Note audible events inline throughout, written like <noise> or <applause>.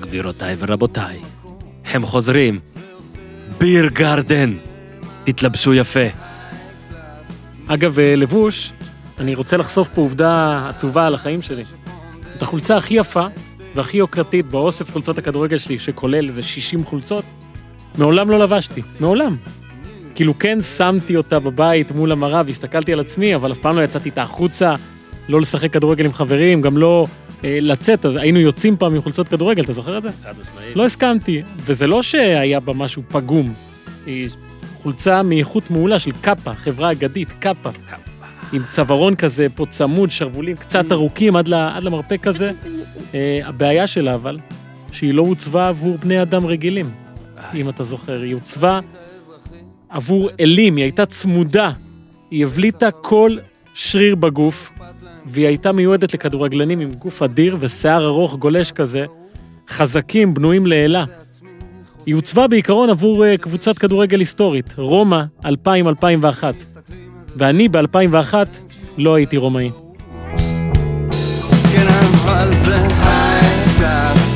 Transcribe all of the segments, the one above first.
גבירותיי ורבותיי, הם חוזרים. ביר גרדן. תתלבשו יפה. אגב, אה, לבוש, אני רוצה לחשוף פה עובדה עצובה על החיים שלי. את החולצה הכי יפה והכי יוקרתית באוסף חולצות הכדורגל שלי, שכולל איזה 60 חולצות, מעולם לא לבשתי. מעולם. כאילו כן שמתי אותה בבית מול המראה והסתכלתי על עצמי, אבל אף פעם לא יצאתי איתה החוצה, לא לשחק כדורגל עם חברים, גם לא לצאת, אז היינו יוצאים פעם עם חולצות כדורגל, אתה זוכר את זה? חד משמעית. לא הסכמתי, וזה לא שהיה בה משהו פגום. היא חולצה מאיכות מעולה של קאפה, חברה אגדית, קאפה. עם צווארון כזה, פה צמוד, שרוולים קצת ארוכים עד, ל, עד למרפק כזה. אה, הבעיה שלה אבל, שהיא לא הוצבה עבור בני אדם רגילים, אם אתה זוכר. היא הוצבה עבור אלים, היא הייתה צמודה. היא הבליטה כל שריר בגוף, והיא הייתה מיועדת לכדורגלנים עם גוף אדיר ושיער ארוך גולש כזה, חזקים, בנויים לעילה. היא הוצבה בעיקרון עבור אה, קבוצת כדורגל היסטורית, רומא 2000-2001. ואני ב-2001 לא הייתי רומאי. כן אבל זה היי קלאס,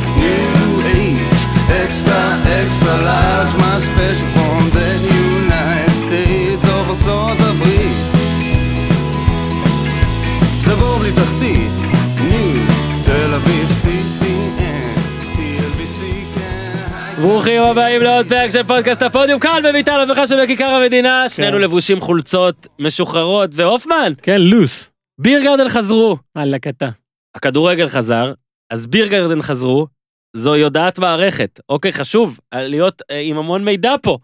ברוכים הבאים לעוד פרק של פודקאסט הפודיום, כאן בביתר המחה שבכיכר המדינה, שנינו לבושים חולצות משוחררות, והופמן, כן, לוס. ביר גרדן חזרו. וואלכ אתה. הכדורגל חזר, אז ביר גרדן חזרו, זוהי הודעת מערכת. אוקיי, חשוב אה, להיות אה, עם המון מידע פה.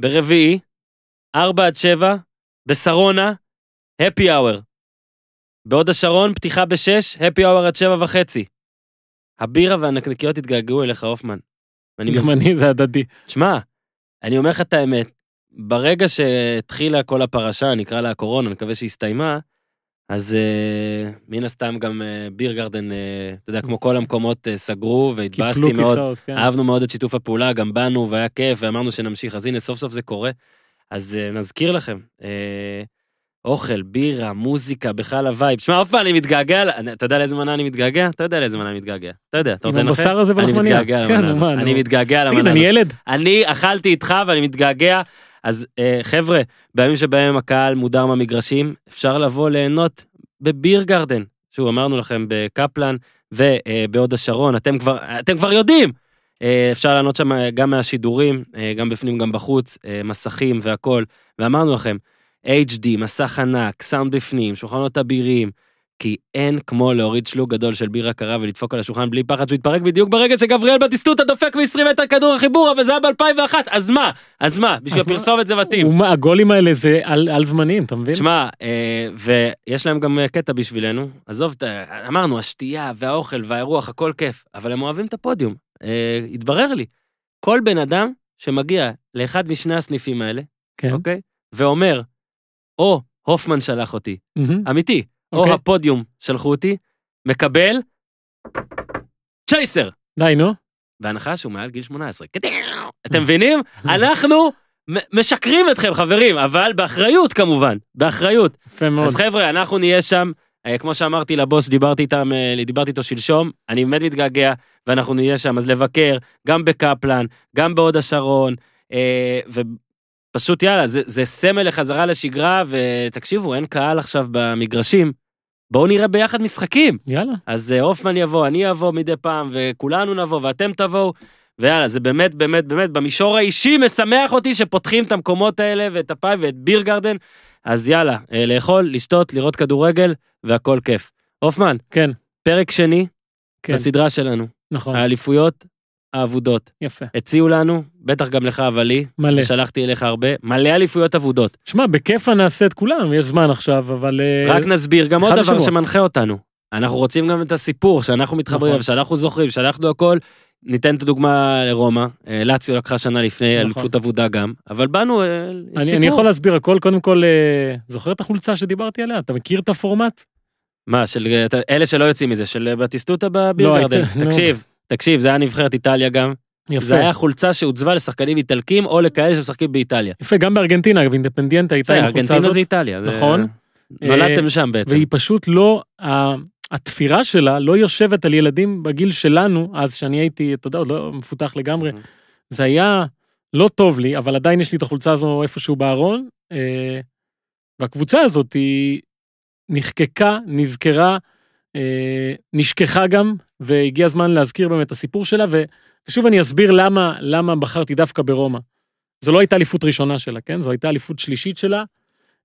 ברביעי, 4 עד 7, בשרונה, הפי אאואר. בהוד השרון, פתיחה ב-6, הפי אאואר עד 7 וחצי. הבירה והנקניקיות התגעגעו אליך, הופמן. ואני גם מס- אני זה הדדי. שמע, אני אומר לך את האמת, ברגע שהתחילה כל הפרשה, נקרא לה הקורונה, אני מקווה שהסתיימה, אז אה, מן הסתם גם אה, beer garden, אה, אתה יודע, כמו כל המקומות אה, סגרו והתבאסתי מאוד, כיסאות, כן. אהבנו מאוד את שיתוף הפעולה, גם באנו והיה כיף ואמרנו שנמשיך, אז הנה סוף סוף זה קורה. אז אה, נזכיר לכם, אה, אוכל, בירה, מוזיקה, בכלל ה vibe. שמע, עוד פעם, אני מתגעגע, אתה יודע לאיזה מנה אני מתגעגע? אתה יודע לאיזה מנה אני מתגעגע. אתה יודע, אתה רוצה עם לנחש? הבשר הזה אני בלחמניה. מתגעגע כן, למנה הזאת. מה, אני. מתגעגע למנה תגיד, הזאת. אני ילד? אני אכלתי איתך ואני מתגעגע. אז אה, חבר'ה, בימים שבהם הקהל מודר מהמגרשים, אפשר לבוא ליהנות בביר גרדן. שוב, אמרנו לכם בקפלן ובהוד השרון, אתם כבר, אתם כבר יודעים. אה, אפשר ליהנות שם גם מהשידורים, אה, גם בפנים, גם בחוץ, אה, מסכים והכל. ואמרנו לכם, HD, מסך ענק, סאונד בפנים, שולחנות אבירים, כי אין כמו להוריד שלוג גדול של בירה קרה ולדפוק על השולחן בלי פחד שהוא יתפרק בדיוק ברגע שגבריאל בטיסטוטה דופק מ-20 מטר כדור החיבור, אבל זה היה ב-2001, אז מה? אז מה? בשביל מה? הפרסומת זה מתאים. ומה, הגולים האלה זה על על זמנים, אתה מבין? שמע, אה, ויש להם גם אה, קטע בשבילנו, עזוב, ה- אמרנו, השתייה והאוכל והאירוח, הכל כיף, אבל הם אוהבים את הפודיום. אה, התברר לי, כל בן אדם שמגיע לאחד משני הסניפים האלה, כן. אוקיי? ואומר, או הופמן שלח אותי. אמיתי, או אוקיי. הפודיום שלחו אותי, מקבל צ'ייסר. די, נו. בהנחה שהוא מעל גיל 18. אתם מבינים? <laughs> אנחנו משקרים אתכם, חברים, אבל באחריות כמובן, באחריות. יפה מאוד. אז חבר'ה, אנחנו נהיה שם, אה, כמו שאמרתי לבוס, דיברתי איתם, אה, דיברתי איתו שלשום, אני באמת מתגעגע, ואנחנו נהיה שם, אז לבקר, גם בקפלן, גם בהוד השרון, ופשוט יאללה, זה, זה סמל לחזרה לשגרה, ותקשיבו, אין קהל עכשיו במגרשים, בואו נראה ביחד משחקים. יאללה. אז אה, הופמן יבוא, אני אבוא מדי פעם, וכולנו נבוא, ואתם תבואו, ויאללה, זה באמת, באמת, באמת, במישור האישי משמח אותי שפותחים את המקומות האלה, ואת הפאי ואת ביר גרדן, אז יאללה, אה, לאכול, לשתות, לראות כדורגל, והכל כיף. הופמן, כן, פרק שני כן, בסדרה שלנו, נכון. האליפויות האבודות. יפה. הציעו לנו, בטח גם לך אבל לי, מלא. שלחתי אליך הרבה, מלא אליפויות אבודות. שמע, בכיף נעשה את כולם, יש זמן עכשיו, אבל... אה, רק נסביר גם עוד דבר. שמנחה אותנו. אנחנו רוצים גם את הסיפור, שאנחנו מתחברים, נכון. שאנחנו זוכרים, שאנחנו הכל. ניתן את הדוגמה לרומא, אה, לאציו לקחה שנה לפני, נכון. אליפות אבודה גם, אבל באנו, אה, יש אני, סיפור. אני יכול להסביר הכל, קודם כל, זוכר את החולצה שדיברתי עליה? אתה מכיר את הפורמט? מה, של אלה שלא יוצאים מזה, של בטיסטוטה לא, בבירגרדן. היית- נו. תקשיב, תקשיב, זה היה נבחרת איטליה גם. יפה. זה היה חולצה שהוצבה לשחקנים איטלקים או לכאלה שמשחקים באיטליה. יפה, גם בארגנטינה, אגב, אינדפנדיאנטה הייתה עם החולצה ארגנטינה הזאת, זה איטליה. זה- נכון. נולדתם שם בעצם. והיא פשוט לא, התפירה שלה לא יושבת על ילדים בגיל שלנו, אז שאני הייתי, אתה יודע, עוד לא מפותח לגמרי. Mhm. זה היה לא טוב לי, אבל עדיין יש לי את החולצה הזו איפשהו בארון. אה, והקבוצה הזאת היא נחקקה, נזכרה, אה, נשכחה גם, והגיע הזמן להזכיר באמת את הסיפור שלה, ו- ושוב אני אסביר למה, למה בחרתי דווקא ברומא. זו לא הייתה אליפות ראשונה שלה, כן? זו הייתה אליפות שלישית שלה,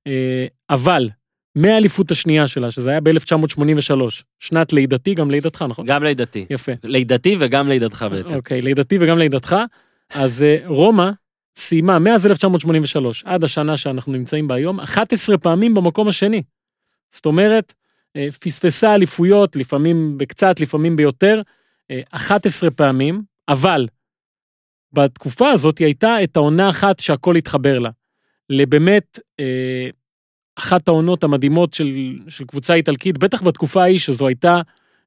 אה, אבל מהאליפות השנייה שלה, שזה היה ב-1983, שנת לידתי, גם לידתך, נכון? גם לידתי. יפה. לידתי וגם לידתך בעצם. אוקיי, לידתי וגם לידתך. אז אה, רומא סיימה מאז 1983 עד השנה שאנחנו נמצאים בה היום, 11 פעמים במקום השני. זאת אומרת, אה, פספסה אליפויות, לפעמים בקצת, לפעמים ביותר, אה, 11 פעמים, אבל בתקופה הזאת היא הייתה את העונה אחת שהכל התחבר לה. לבאמת אה, אחת העונות המדהימות של, של קבוצה איטלקית, בטח בתקופה ההיא שזו הייתה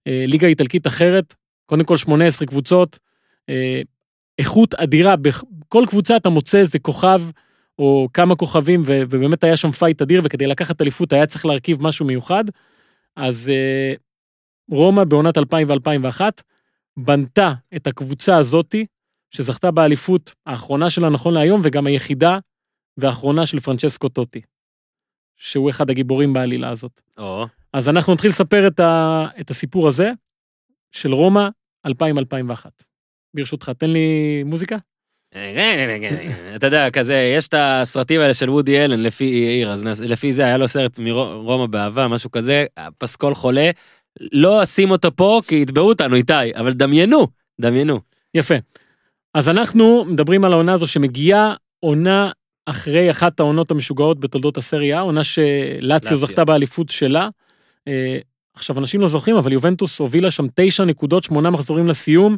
אה, ליגה איטלקית אחרת, קודם כל 18 קבוצות, אה, איכות אדירה, בכל קבוצה אתה מוצא איזה כוכב או כמה כוכבים, ובאמת היה שם fight אדיר, וכדי לקחת אליפות היה צריך להרכיב משהו מיוחד. אז אה, רומא בעונת 2000 ו-2001 בנתה את הקבוצה הזאתי, שזכתה באליפות האחרונה שלה נכון להיום, וגם היחידה והאחרונה של פרנצ'סקו טוטי, שהוא אחד הגיבורים בעלילה הזאת. או, אז אנחנו נתחיל לספר את, ה, את הסיפור הזה של רומא 2000-2001. ברשותך, תן לי מוזיקה. אתה יודע, כזה, יש את הסרטים האלה של וודי אלן לפי עיר, אז לפי זה היה לו סרט מרומא באהבה, משהו כזה, פסקול חולה. לא אשים אותו פה כי יתבעו אותנו איתי, אבל דמיינו, דמיינו. יפה. אז אנחנו מדברים על העונה הזו שמגיעה עונה אחרי אחת העונות המשוגעות בתולדות הסריה, עונה שלאציו לאציו. זכתה באליפות שלה. אה, עכשיו, אנשים לא זוכרים, אבל יובנטוס הובילה שם תשע נקודות, שמונה מחזורים לסיום.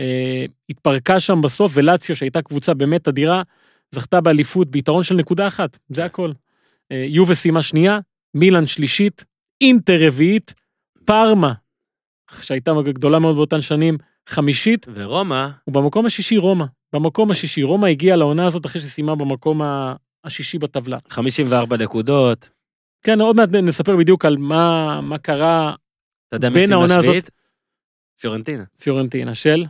אה, התפרקה שם בסוף, ולאציו, שהייתה קבוצה באמת אדירה, זכתה באליפות ביתרון של נקודה אחת, זה הכל. אה, יובה סיימה שנייה, מילאן שלישית, אינטר רביעית, פארמה, שהייתה גדולה מאוד באותן שנים, חמישית, ורומא, ובמקום השישי רומא. במקום השישי, רומא הגיעה לעונה הזאת אחרי שסיימה במקום השישי בטבלה. 54 נקודות, כן, עוד מעט נספר בדיוק על מה, מה קרה אתה יודע בין מי סיימה העונה הזאת- שביעית? פיורנטינה. פיורנטינה של,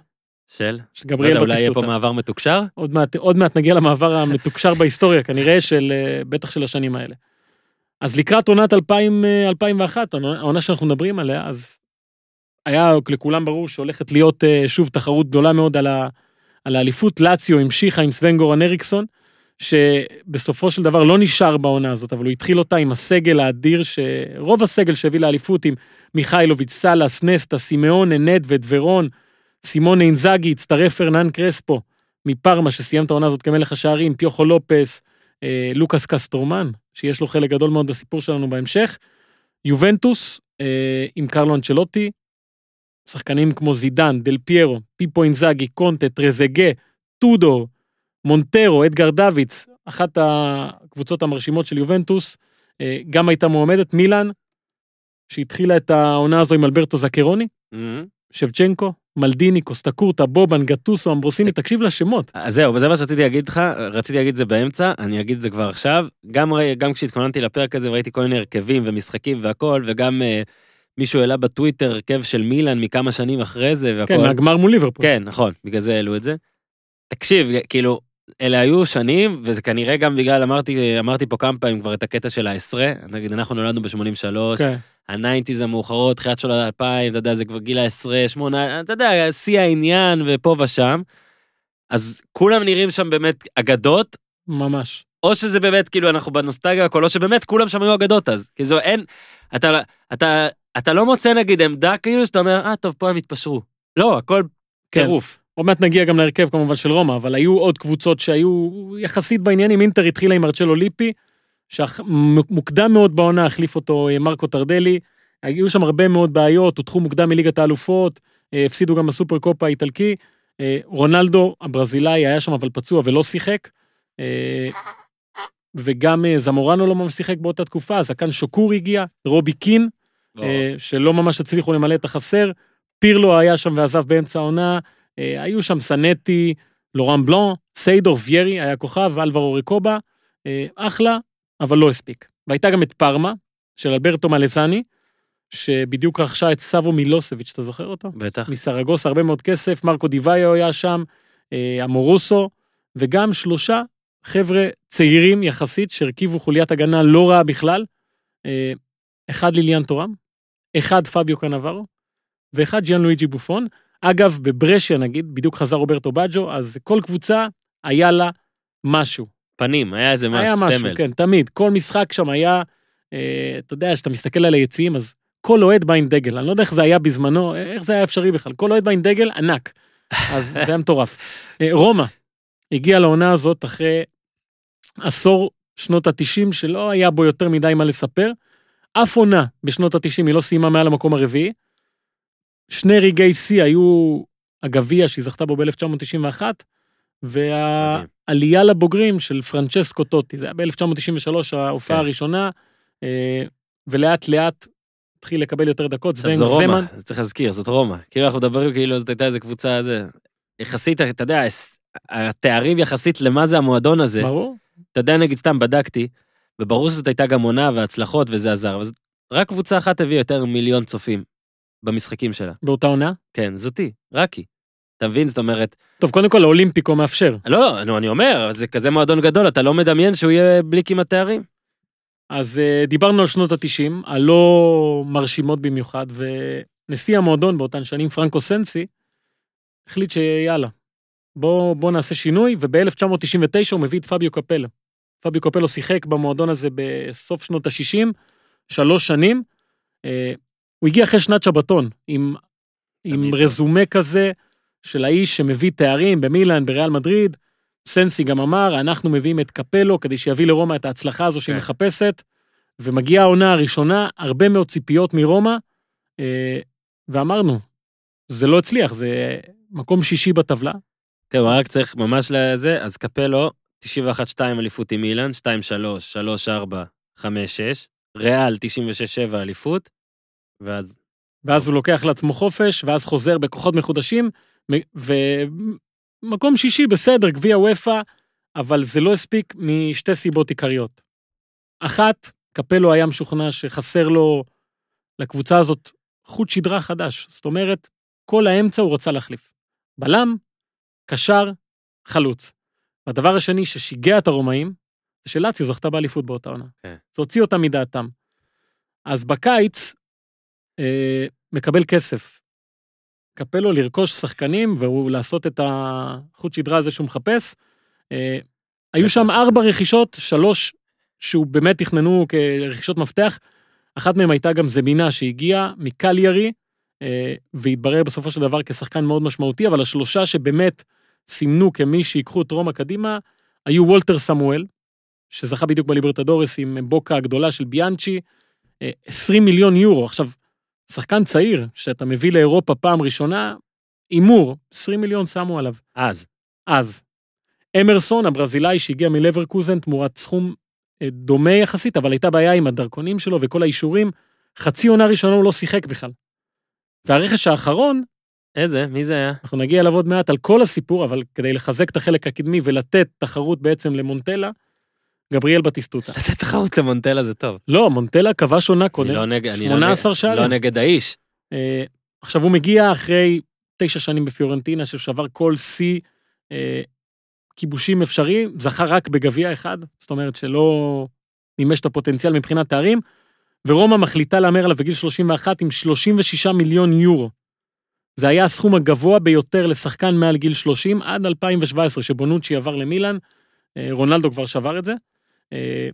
של? לא שגבריאל יודע, אולי יהיה פה בטיסטוטה. מעבר מתוקשר? עוד מעט, עוד מעט נגיע למעבר המתוקשר בהיסטוריה, כנראה של, אה, בטח של השנים האלה. אז לקראת עונת 2000, אה, 2001, העונה- העונה שאנחנו מדברים עליה, אז היה לכולם ברור שהולכת להיות אה, שוב תחרות גדולה מאוד על, ה, על האליפות. לאציו המשיכה עם סוון גורן אריקסון, שבסופו של דבר לא נשאר בעונה הזאת, אבל הוא התחיל אותה עם הסגל האדיר, שרוב הסגל שהביא לאליפות עם מיכאילוביץ', סאלאס, נסטה, סימאונה, נדווד, ורון, סימונה אינזאגי, הצטרף פרנן קרספו מפרמה, שסיים את העונה הזאת כמלך השערים, פיוחו לופס, אה, לוקאס קסטרומן, שיש לו חלק גדול מאוד בסיפור שלנו בהמשך. יובנטוס אה, עם קרלו אנצ'לוטי, שחקנים כמו זידן, דל פיירו, פיפו אינזאגי, קונטה, טרזגה, טודור, מונטרו, אדגר דוויץ, אחת הקבוצות המרשימות של יובנטוס, אה, גם הייתה מועמדת, מילאן, שהתחילה את העונה הזו עם אלברטו זקרוני, מהמם. שבצ'נקו, מלדיני, קוסטקורטה, בובן, גטוסו, אמברוסיני, תקשיב לשמות. אז זהו, זה מה שרציתי להגיד לך, רציתי להגיד את זה באמצע, אני אגיד את זה כבר עכשיו. גם, גם כשהתכוננתי לפרק הזה וראיתי כל מיני הרכבים ומשחקים והכל, וגם אה, מישהו העלה בטוויטר הרכב של מילאן מכמה שנים אחרי זה והכל. כן, מהגמר מול ליברפול. כן, נכון, בגלל זה העלו את זה. תקשיב, כאילו, אלה היו שנים, וזה כנראה גם בגלל, אמרתי, אמרתי פה כמה פעמים כבר את הקטע של העשרה, נגיד אנחנו נולדנו ב-83, כן. הניינטיז המאוחרות, תחילת שנות האלפיים, אתה יודע, זה כבר גיל העשרה, שמונה, אתה יודע, שיא העניין ופה ושם. אז כולם נראים שם באמת אגדות, ממש. או שזה באמת, כאילו, אנחנו בנוסטגיה והכל, או שבאמת כולם שם היו אגדות אז. כי זו אין, אתה, אתה, אתה לא מוצא נגיד עמדה כאילו שאתה אומר, אה, טוב, פה הם התפשרו. לא, הכל כן. טירוף. עוד מעט נגיע גם להרכב כמובן של רומא, אבל היו עוד קבוצות שהיו יחסית בעניינים. אינטר התחילה עם ארצ'לו ליפי, שמוקדם מאוד בעונה החליף אותו אה, מרקו טרדלי. היו שם הרבה מאוד בעיות, הודחו מוקדם מליגת האלופות, אה, הפסידו גם בסופר קופה האיטלקי. אה, רונלדו הברזילאי היה שם אבל פצוע ולא שיחק. וגם זמורנו לא ממש שיחק באותה תקופה, כאן שוקור הגיע, רובי קין, אה, שלא ממש הצליחו למלא את החסר. פירלו היה שם ועזב באמצע העונה, היו שם סנטי, לורן בלון, סיידור ויירי היה כוכב, אלברו רקובה, אחלה, אבל לא הספיק. והייתה גם את פארמה, של אלברטו מלזני, שבדיוק רכשה את סבו מילוסביץ', אתה זוכר אותו? בטח. מסרגוס, הרבה מאוד כסף, מרקו דיוויו היה שם, אה, אמורוסו, וגם שלושה חבר'ה צעירים יחסית שהרכיבו חוליית הגנה לא רעה בכלל. אה, אחד ליליאן תורם, אחד פביו קנברו, ואחד ג'יאן לואיג'י בופון. אגב, בברשיה נגיד, בדיוק חזר רוברטו בג'ו, אז כל קבוצה היה לה משהו. פנים, היה איזה היה משהו, משהו, סמל. כן, תמיד. כל משחק שם היה, אה, אתה יודע, כשאתה מסתכל על היציעים, אז כל אוהד בא עם דגל. אני לא יודע איך זה היה בזמנו, איך זה היה אפשרי בכלל. כל אוהד בא עם דגל ענק. אז <laughs> זה היה מטורף. אה, רומא הגיעה לעונה הזאת אחרי עשור שנות ה-90, שלא היה בו יותר מדי מה לספר. אף עונה בשנות ה-90 היא לא סיימה מעל המקום הרביעי. שני רגעי שיא היו הגביע שהיא זכתה בו ב-1991, והעלייה לבוגרים של פרנצ'סקו טוטי, זה היה ב-1993 ההופעה כן. הראשונה, אה, ולאט לאט התחיל לקבל יותר דקות. זבנג זו רומא, זמן, צריך להזכיר, זאת רומא. כאילו אנחנו מדברים כאילו זאת הייתה איזה קבוצה, זה... יחסית, אתה יודע, התארים יחסית למה זה המועדון הזה, ברור. אתה יודע, נגיד סתם בדקתי, וברור שזאת הייתה גם עונה והצלחות וזה עזר, אבל זאת- רק קבוצה אחת הביאה יותר מיליון צופים במשחקים שלה. באותה עונה. כן, זאתי, רק היא. אתה מבין? זאת אומרת, טוב, קודם כל האולימפיקו מאפשר. לא, לא, נו, אני אומר, זה כזה מועדון גדול, אתה לא מדמיין שהוא יהיה בלי כמעט תארים? אז אה, דיברנו על שנות ה-90, הלא מרשימות במיוחד, ונשיא המועדון באותן שנים, פרנקו סנסי, החליט שיאללה, בוא, בוא נעשה שינוי, וב-1999 הוא מביא את פביו קפלו. פביו קפלו שיחק במועדון הזה בסוף שנות ה-60, שלוש שנים. אה, הוא הגיע אחרי שנת שבתון, עם, עם. רזומה כזה של האיש שמביא תארים במילאן, בריאל מדריד. סנסי גם אמר, אנחנו מביאים את קפלו כדי שיביא לרומא את ההצלחה הזו שהיא כן. מחפשת. ומגיעה העונה הראשונה, הרבה מאוד ציפיות מרומא, אה, ואמרנו, זה לא הצליח, זה מקום שישי בטבלה. תראו, רק צריך ממש לזה, אז קפלו, 91-2 אליפות עם מילאן, 2-3, 3-4, 5-6, ריאל 96-7 אליפות, ואז ואז הוא לוקח לעצמו חופש, ואז חוזר בכוחות מחודשים, ומקום שישי בסדר, גביע וופא, אבל זה לא הספיק משתי סיבות עיקריות. אחת, קפלו היה משוכנע שחסר לו לקבוצה הזאת חוט שדרה חדש. זאת אומרת, כל האמצע הוא רצה להחליף. בלם, קשר, חלוץ. והדבר השני ששיגע את הרומאים, זה שלאציו זכתה באליפות באותה עונה. כן. זה הוציא אותם מדעתם. אז בקיץ, אה, מקבל כסף. קפלו לרכוש שחקנים והוא לעשות את החוט שדרה הזה שהוא מחפש. אה, היו שם ארבע רכישות, שלוש שהוא באמת תכננו כרכישות מפתח. אחת מהן הייתה גם זמינה שהגיעה מקליירי, אה, והתברר בסופו של דבר כשחקן מאוד משמעותי, אבל השלושה שבאמת סימנו כמי שיקחו את רומא קדימה, היו וולטר סמואל, שזכה בדיוק בליברטדורס עם בוקה הגדולה של ביאנצ'י, אה, 20 מיליון יורו. עכשיו, שחקן צעיר שאתה מביא לאירופה פעם ראשונה, הימור, 20 מיליון שמו עליו. אז, אז. אמרסון, הברזילאי שהגיע מלברקוזן תמורת סכום אה, דומה יחסית, אבל הייתה בעיה עם הדרכונים שלו וכל האישורים. חצי עונה ראשונה הוא לא שיחק בכלל. והרכש האחרון, איזה? מי זה היה? אנחנו נגיע אליו עוד מעט על כל הסיפור, אבל כדי לחזק את החלק הקדמי ולתת תחרות בעצם למונטלה, גבריאל בטיסטוטה. <laughs> לתת תחרות למונטלה זה טוב. לא, מונטלה כבש עונה אני קודם. לא נגד, אני לא 18 נגד- שערים. לא נגד האיש. אה, עכשיו, הוא מגיע אחרי תשע שנים בפיורנטינה, ששבר כל שיא אה, כיבושים אפשרי, זכה רק בגביע אחד, זאת אומרת שלא מימש את הפוטנציאל מבחינת תארים, ורומא מחליטה להמר עליו בגיל 31 עם 36 מיליון יורו. זה היה הסכום הגבוה ביותר לשחקן מעל גיל 30 עד 2017, שבונוצ'י עבר למילאן, אה, רונלדו כבר שבר את זה. אה,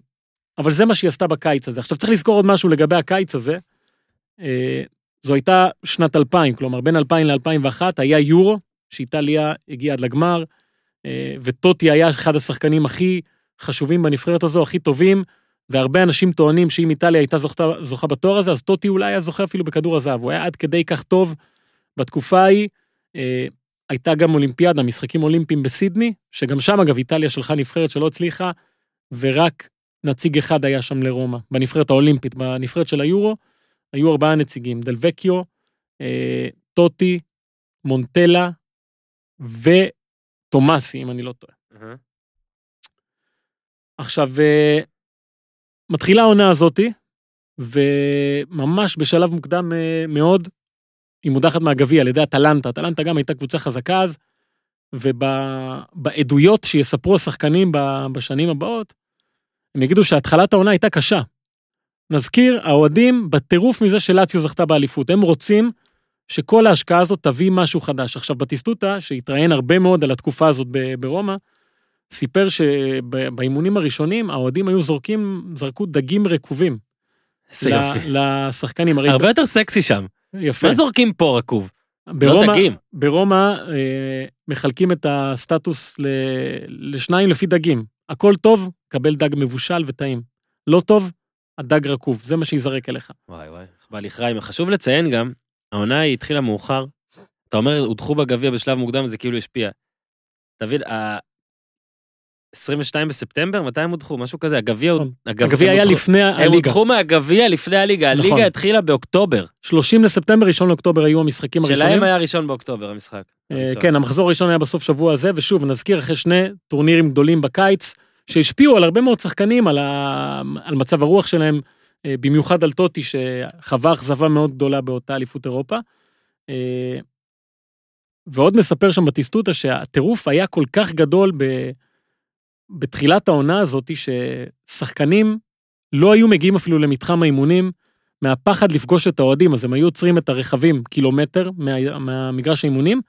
אבל זה מה שהיא עשתה בקיץ הזה. עכשיו צריך לזכור עוד משהו לגבי הקיץ הזה. אה, זו הייתה שנת 2000, כלומר בין 2000 ל-2001 היה יורו, שאיטליה הגיעה עד לגמר, אה, וטוטי היה אחד השחקנים הכי חשובים בנבחרת הזו, הכי טובים, והרבה אנשים טוענים שאם איטליה הייתה זוכה, זוכה בתואר הזה, אז טוטי אולי היה זוכה אפילו בכדור הזהב. הוא היה עד כדי כך טוב בתקופה ההיא. הייתה גם אולימפיאדה, משחקים אולימפיים בסידני, שגם שם אגב איטליה שלחה נבחרת שלא הצליחה, ורק נציג אחד היה שם לרומא, בנבחרת האולימפית, בנבחרת של היורו, היו ארבעה נציגים, דלווקיו, אה, טוטי, מונטלה וטומאסי, אם אני לא טועה. עכשיו, אה, מתחילה העונה הזאתי, וממש בשלב מוקדם אה, מאוד, היא מודחת מהגביע על ידי אטלנטה. אטלנטה גם הייתה קבוצה חזקה אז, ובעדויות שיספרו השחקנים בשנים הבאות, הם יגידו שהתחלת העונה הייתה קשה. נזכיר, האוהדים בטירוף מזה שלאציו זכתה באליפות. הם רוצים שכל ההשקעה הזאת תביא משהו חדש. עכשיו, בטיסטוטה, שהתראיין הרבה מאוד על התקופה הזאת ברומא, סיפר שבאימונים הראשונים, האוהדים היו זורקים, זרקו דגים רקובים. איזה ל- יופי. לשחקנים. הרבה יותר סקסי שם. יפה. מה זורקים פה רקוב? לא ברומא, דגים. ברומא אה, מחלקים את הסטטוס ל, לשניים לפי דגים. הכל טוב, קבל דג מבושל וטעים. לא טוב, הדג רקוב, זה מה שיזרק אליך. וואי וואי, בא לי. חשוב לציין גם, העונה היא התחילה מאוחר. אתה אומר, הודחו בגביע בשלב מוקדם, זה כאילו השפיע. תבין. 22 בספטמבר, מתי הם הודחו? משהו כזה, הגביע עוד... הגביע הם היה לפני הם הליגה. הודחו מהגביע לפני הליגה, נכון. הליגה התחילה באוקטובר. 30 לספטמבר, 1 לאוקטובר היו המשחקים הראשונים. שלהם היה ראשון באוקטובר, המשחק. אה, הראשון. כן, המחזור הראשון היה בסוף שבוע הזה, ושוב, נזכיר אחרי שני טורנירים גדולים בקיץ, שהשפיעו על הרבה מאוד שחקנים, על, ה... על מצב הרוח שלהם, אה, במיוחד על טוטי, שחווה אכזבה מאוד גדולה באותה אליפות אירופה. אה, ועוד מספר שם בטיסטוטה שהטירוף היה כל כך גדול ב... בתחילת העונה הזאת, ששחקנים לא היו מגיעים אפילו למתחם האימונים, מהפחד לפגוש את האוהדים, אז הם היו עוצרים את הרכבים קילומטר מה, מהמגרש האימונים,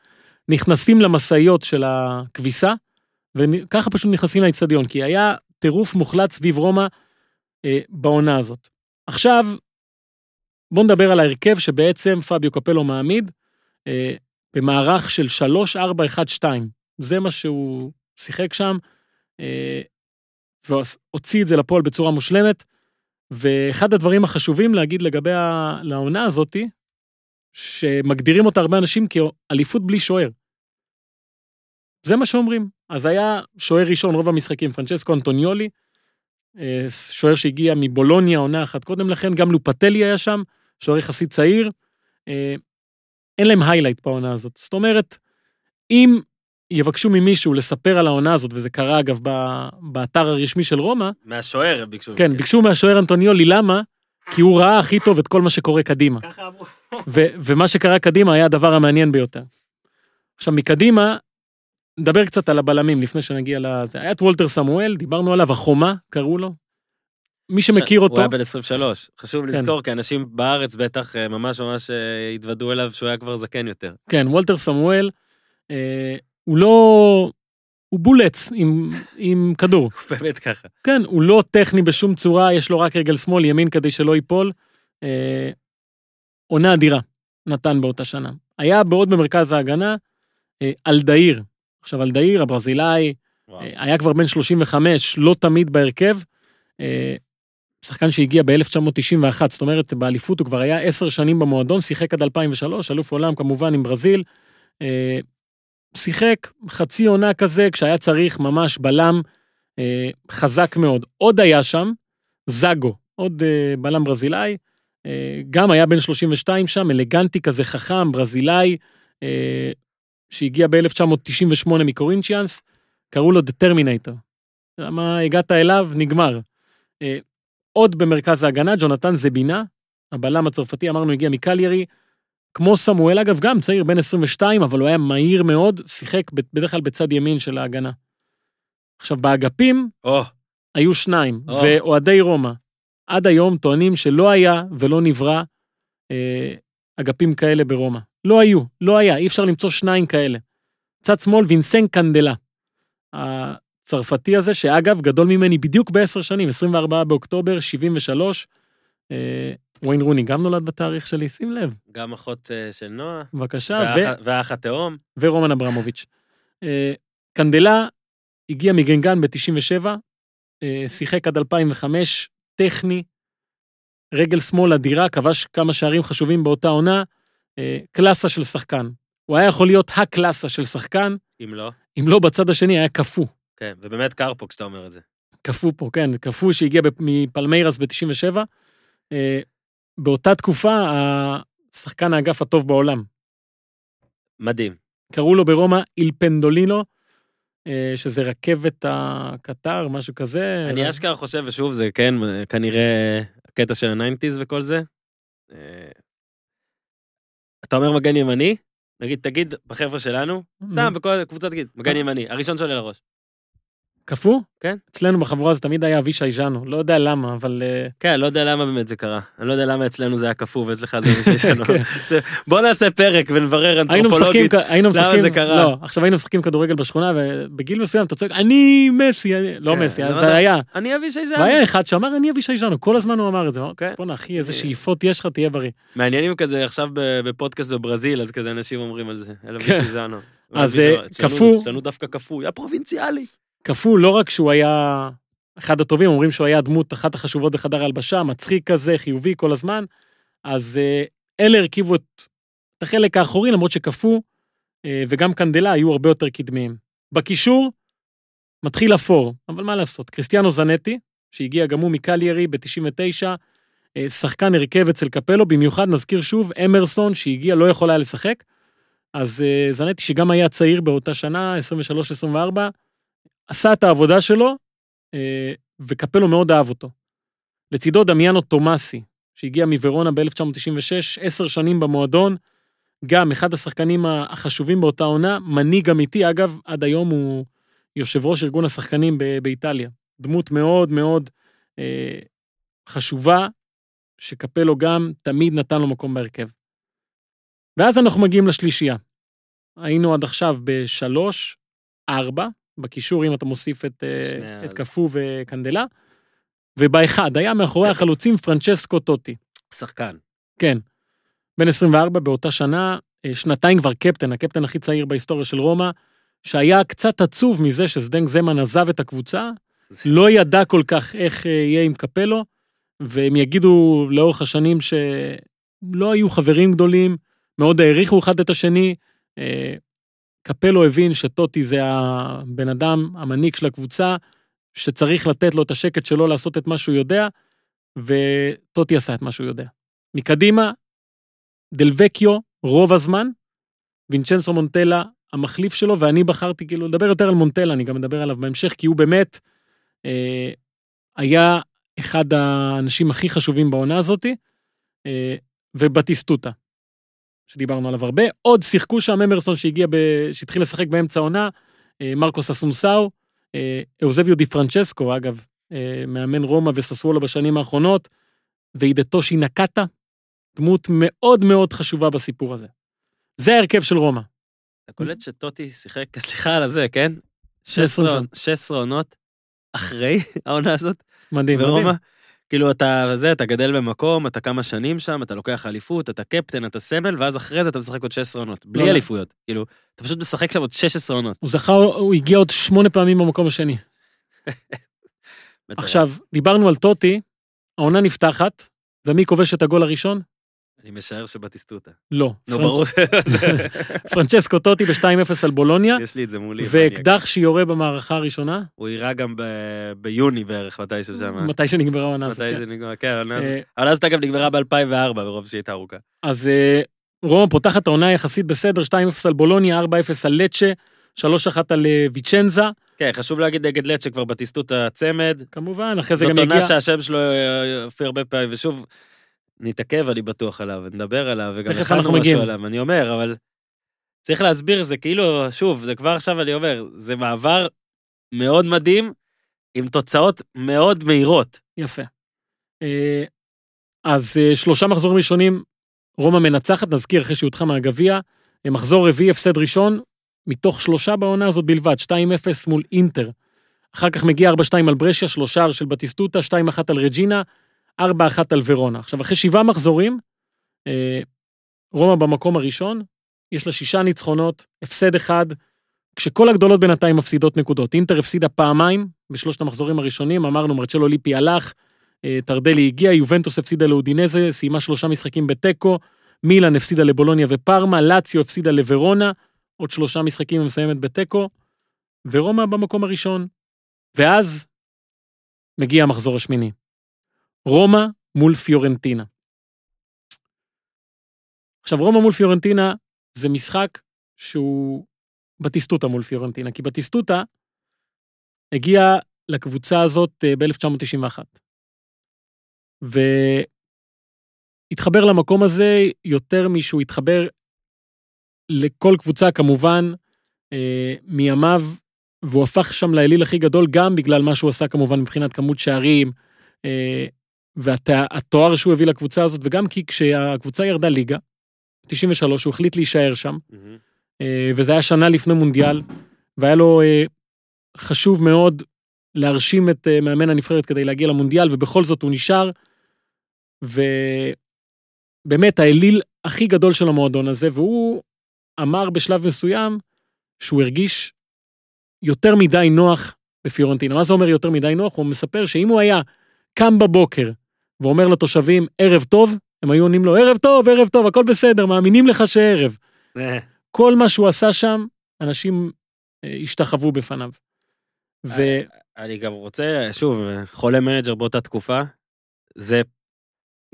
נכנסים למשאיות של הכביסה, וככה פשוט נכנסים לאצטדיון, כי היה טירוף מוחלט סביב רומא אה, בעונה הזאת. עכשיו, בואו נדבר על ההרכב שבעצם פביו קפלו מעמיד אה, במערך של 3-4-1-2. זה מה שהוא שיחק שם, והוציא את זה לפועל בצורה מושלמת. ואחד הדברים החשובים להגיד לגבי ה- לעונה הזאתי, שמגדירים אותה הרבה אנשים כאליפות בלי שוער. זה מה שאומרים. אז היה שוער ראשון רוב המשחקים, פרנצ'סקו אנטוניולי, אה, שוער שהגיע מבולוניה עונה אחת קודם לכן, גם לופטלי היה שם, שוער יחסית צעיר. אה, אין להם היילייט בעונה הזאת. זאת אומרת, אם יבקשו ממישהו לספר על העונה הזאת, וזה קרה אגב ב- באתר הרשמי של רומא, מהשוער ביקשו. כן, ביקשו מהשוער אנטוניולי, למה? כי הוא ראה הכי טוב את כל מה שקורה קדימה. ככה אמרו. ו- ומה שקרה קדימה היה הדבר המעניין ביותר. עכשיו, מקדימה, נדבר קצת על הבלמים לפני שנגיע לזה. היה את וולטר סמואל, דיברנו עליו, החומה, קראו לו. מי שמכיר אותו, הוא היה בן 23. חשוב כן. לזכור, כי אנשים בארץ בטח אה, ממש ממש אה, התוודו אליו שהוא היה כבר זקן יותר. כן, וולטר סמואל, אה, הוא לא... הוא בולץ עם, עם כדור. <laughs> באמת ככה. כן, הוא לא טכני בשום צורה, יש לו רק רגל שמאל, ימין כדי שלא ייפול. אה, עונה אדירה נתן באותה שנה. היה בעוד במרכז ההגנה, אה, אלדאיר. עכשיו, אלדאיר, הברזילאי, וואו. אה, היה כבר בן 35, לא תמיד בהרכב. אה, שחקן שהגיע ב-1991, זאת אומרת, באליפות הוא כבר היה עשר שנים במועדון, שיחק עד 2003, אלוף עולם כמובן עם ברזיל. שיחק חצי עונה כזה, כשהיה צריך ממש בלם אה, חזק מאוד. עוד היה שם, זאגו, עוד אה, בלם ברזילאי, אה, גם היה בן 32 שם, אלגנטי כזה, חכם, ברזילאי, אה, שהגיע ב-1998 מקורינצ'יאנס, קראו לו דטרמינטור. למה הגעת אליו, נגמר. אה, עוד במרכז ההגנה, ג'ונתן זבינה, הבלם הצרפתי, אמרנו, הגיע מקליירי, כמו סמואל, אגב, גם צעיר, בן 22, אבל הוא היה מהיר מאוד, שיחק בדרך כלל בצד ימין של ההגנה. עכשיו, באגפים או, היו שניים, או. ואוהדי רומא עד היום טוענים שלא היה ולא נברא אה, אגפים כאלה ברומא. לא היו, לא היה, אי אפשר למצוא שניים כאלה. צד שמאל, וינסן קנדלה. הצרפתי הזה, שאגב, גדול ממני בדיוק בעשר שנים, 24 באוקטובר, 73. אה, וויין רוני גם נולד בתאריך שלי, שים לב, גם אחות אה, של נועה, בבקשה, ו... והאח- התאום. ורומן אברמוביץ'. אה, קנדלה הגיע מגנגן ב-97, שיחק עד 2005, טכני, רגל שמאל אדירה, כבש כמה שערים חשובים באותה עונה, אה, קלאסה של שחקן. הוא היה יכול להיות הקלאסה של שחקן, אם לא. אם לא בצד השני היה קפוא. כן, ובאמת קר פה כשאתה אומר את זה. קפוא פה, כן, קפוא שהגיע מפלמיירס ב-97. באותה תקופה, השחקן האגף הטוב בעולם. מדהים. קראו לו ברומא il pendolino, אה, שזה רכבת הקטר, משהו כזה. אני אשכרה חושב, ושוב, זה כן, כנראה הקטע של הניינטיז וכל זה. אה, אתה אומר מגן ימני, נגיד, תגיד בחבר'ה שלנו, סתם, בכל הקבוצה תגיד, מגן ימני, הראשון שעולה לראש. קפוא? כן. אצלנו בחבורה זה תמיד היה אבישי ז'אנו, לא יודע למה, אבל... אה, כן, לא יודע למה באמת זה קרה. אני לא יודע למה אצלנו זה היה קפוא ואצלך זה לנו. <laughs> כן. בוא נעשה פרק ונברר אנתרופולוגית. למה זה קרה? לא, עכשיו היינו משחקים כדורגל בשכונה, ובגיל מסוים אתה צועק, אני מסי. לא כן, מסי, לא. זה היה. אני אבישי ז'אן. והיה אחד שאמר, אני אבישי ז'אנו, כל הזמן הוא אמר את זה. כן. בואנה אחי, איזה אה. שאיפות יש לך, תהיה בריא. מעניינים כזה עכשיו בפודקאסט בברזיל, אז כזה אנשים אומרים על זה. כן. אבישי ז'אנו. אז, אבישי- אה, קפוא. אצלנו דווקא קפוא, יא פרובינציאלי. קפוא לא רק שהוא היה אחד הטובים, אומרים שהוא היה הדמות אחת החשובות בחדר ההלבשה, מצחיק כזה, חיובי כל הזמן, אז אה, אלה הרכיבו את, את החלק האחורי, למרות שקפוא אה, וגם קנדלה היו הרבה יותר קדמיים. בקישור, מתחיל אפור, אבל מה לעשות, קריסטיאנו זנטי, שהגיע גם הוא מקליירי ב-99, אה, שחקן הרכב אצל קפלו, במיוחד נזכיר שוב, אמרסון שהגיע לא יכול היה לשחק, אז זנטי שגם היה צעיר באותה שנה, 23-24, עשה את העבודה שלו, אה, וקפלו מאוד אהב אותו. לצידו דמיאנו תומאסי, שהגיע מוורונה ב-1996, עשר שנים במועדון, גם אחד השחקנים החשובים באותה עונה, מנהיג אמיתי, אגב, עד היום הוא יושב ראש ארגון השחקנים באיטליה. דמות מאוד מאוד אה, חשובה, שקפלו גם תמיד נתן לו מקום בהרכב. ואז אנחנו מגיעים לשלישייה. היינו עד עכשיו בשלוש, ארבע, בקישור, אם אתה מוסיף את, אה, את קפוא וקנדלה, ובאחד היה מאחורי החלוצים פרנצ'סקו טוטי. שחקן. כן. בן 24 באותה שנה, אה, שנתיים כבר קפטן, הקפטן הכי צעיר בהיסטוריה של רומא, שהיה קצת עצוב מזה שזדנג זמן עזב את הקבוצה, זה- לא ידע כל כך איך אה, יהיה עם קפלו, והם יגידו לאורך השנים שלא היו חברים גדולים, מאוד העריכו אחד את השני. קפלו הבין שטוטי זה הבן אדם, המנהיג של הקבוצה, שצריך לתת לו את השקט שלו לעשות את מה שהוא יודע, וטוטי עשה את מה שהוא יודע. מקדימה, דלווקיו רוב הזמן, וינצ'נסו מונטלה המחליף שלו, ואני בחרתי כאילו לדבר יותר על מונטלה, אני גם אדבר עליו בהמשך, כי הוא באמת אה, היה אחד האנשים הכי חשובים בעונה הזאתי, אה, ובטיסטוטה, שדיברנו עליו הרבה. עוד שיחקו שם אמרסון שהגיע, ב... שהתחיל לשחק באמצע העונה, אה, מרקוס אסונסאו, אה, אוזביו די פרנצ'סקו, אגב, אה, מאמן רומא וססוולו בשנים האחרונות, והידטושי נקטה, דמות מאוד מאוד חשובה בסיפור הזה. זה ההרכב של רומא. אתה קולט שטוטי שיחק, סליחה על הזה, כן? 20 16 שנה. 16 עונות אחרי <laughs> העונה הזאת מדהים, מדהים. כאילו אתה זה, אתה גדל במקום, אתה כמה שנים שם, אתה לוקח אליפות, אתה קפטן, אתה סמל, ואז אחרי זה אתה משחק עוד 16 עונות, לא, בלי לא. אליפויות. כאילו, אתה פשוט משחק שם עוד 16 עונות. הוא זכה, הוא הגיע עוד שמונה פעמים במקום השני. <laughs> עכשיו, דיברנו על טוטי, העונה נפתחת, ומי כובש את הגול הראשון? אני משער שבטיסטוטה. לא. נו, ברור. <laughs> פרנצ'סקו טוטי ב-2-0 על בולוניה, יש לי את זה מולי. ואקדח שיורה במערכה הראשונה, הוא יירה גם ביוני בערך, מתישהו שם. <laughs> מתי שנגמרה העונה הזאת. מתי כן. שנגמר, כן, העונה הזאת. אה, אז אתה גם נגמרה ב-2004, ברוב שהיא הייתה ארוכה. אז אה, רומא פותחת העונה יחסית בסדר, 2-0 על בולוניה, 4-0 על לצ'ה, 3-1 על אה, ויצ'נזה, כן, חשוב להגיד נגד לט שכבר בטיסטות הצמד. כמובן, אחרי זה זאת גם עונה יגיע... שהשם שלו יופיע הרבה פעמים, ושוב, נתעכב, אני בטוח עליו, נדבר עליו, וגם הכנו משהו. עליו, אני אומר, אבל צריך להסביר, זה כאילו, שוב, זה כבר עכשיו אני אומר, זה מעבר מאוד מדהים, עם תוצאות מאוד מהירות. יפה. אה, אז אה, שלושה מחזורים ראשונים, רומא מנצחת, נזכיר, אחרי שהודחה מהגביע. אה, מחזור רביעי, הפסד ראשון, מתוך שלושה בעונה הזאת בלבד, 2-0 מול אינטר. אחר כך מגיע 4-2 על ברשיה, שלושה של בטיסטוטה, 2-1 על רג'ינה, 4-1 על ורונה. עכשיו, אחרי שבעה מחזורים, אה, רומא במקום הראשון, יש לה שישה ניצחונות, הפסד אחד, כשכל הגדולות בינתיים מפסידות נקודות. אינטר הפסידה פעמיים בשלושת המחזורים הראשונים, אמרנו, מרצ'לו ליפי הלך, אה, טרדלי הגיע, יובנטוס הפסידה לאודינזה, סיימה שלושה משחקים בתיקו, מילאן הפסידה לבולוניה ופרמה, לאציו הפסידה לוורונה, עוד שלושה משחקים ומסיימת בתיקו, ורומא במקום הראשון. ואז מגיע המחזור השמיני. רומא מול פיורנטינה. עכשיו, רומא מול פיורנטינה זה משחק שהוא בטיסטוטה מול פיורנטינה, כי בטיסטוטה הגיע לקבוצה הזאת ב-1991. והתחבר למקום הזה יותר משהוא התחבר לכל קבוצה כמובן אה, מימיו, והוא הפך שם לאליל הכי גדול גם בגלל מה שהוא עשה כמובן מבחינת כמות שערים, אה, והתואר שהוא הביא לקבוצה הזאת, וגם כי כשהקבוצה ירדה ליגה, 93, הוא החליט להישאר שם, אה, וזה היה שנה לפני מונדיאל, והיה לו אה, חשוב מאוד להרשים את אה, מאמן הנבחרת כדי להגיע למונדיאל, ובכל זאת הוא נשאר, ובאמת האליל הכי גדול של המועדון הזה, והוא אמר בשלב מסוים שהוא הרגיש יותר מדי נוח בפיורנטינה. מה זה אומר יותר מדי נוח? הוא מספר שאם הוא היה קם בבוקר ואומר לתושבים ערב טוב, הם היו עונים לו ערב טוב, ערב טוב, הכל בסדר, מאמינים לך שערב. <laughs> כל מה שהוא עשה שם, אנשים אה, השתחוו בפניו. ו... אני גם רוצה, שוב, חולה מנג'ר באותה תקופה, זה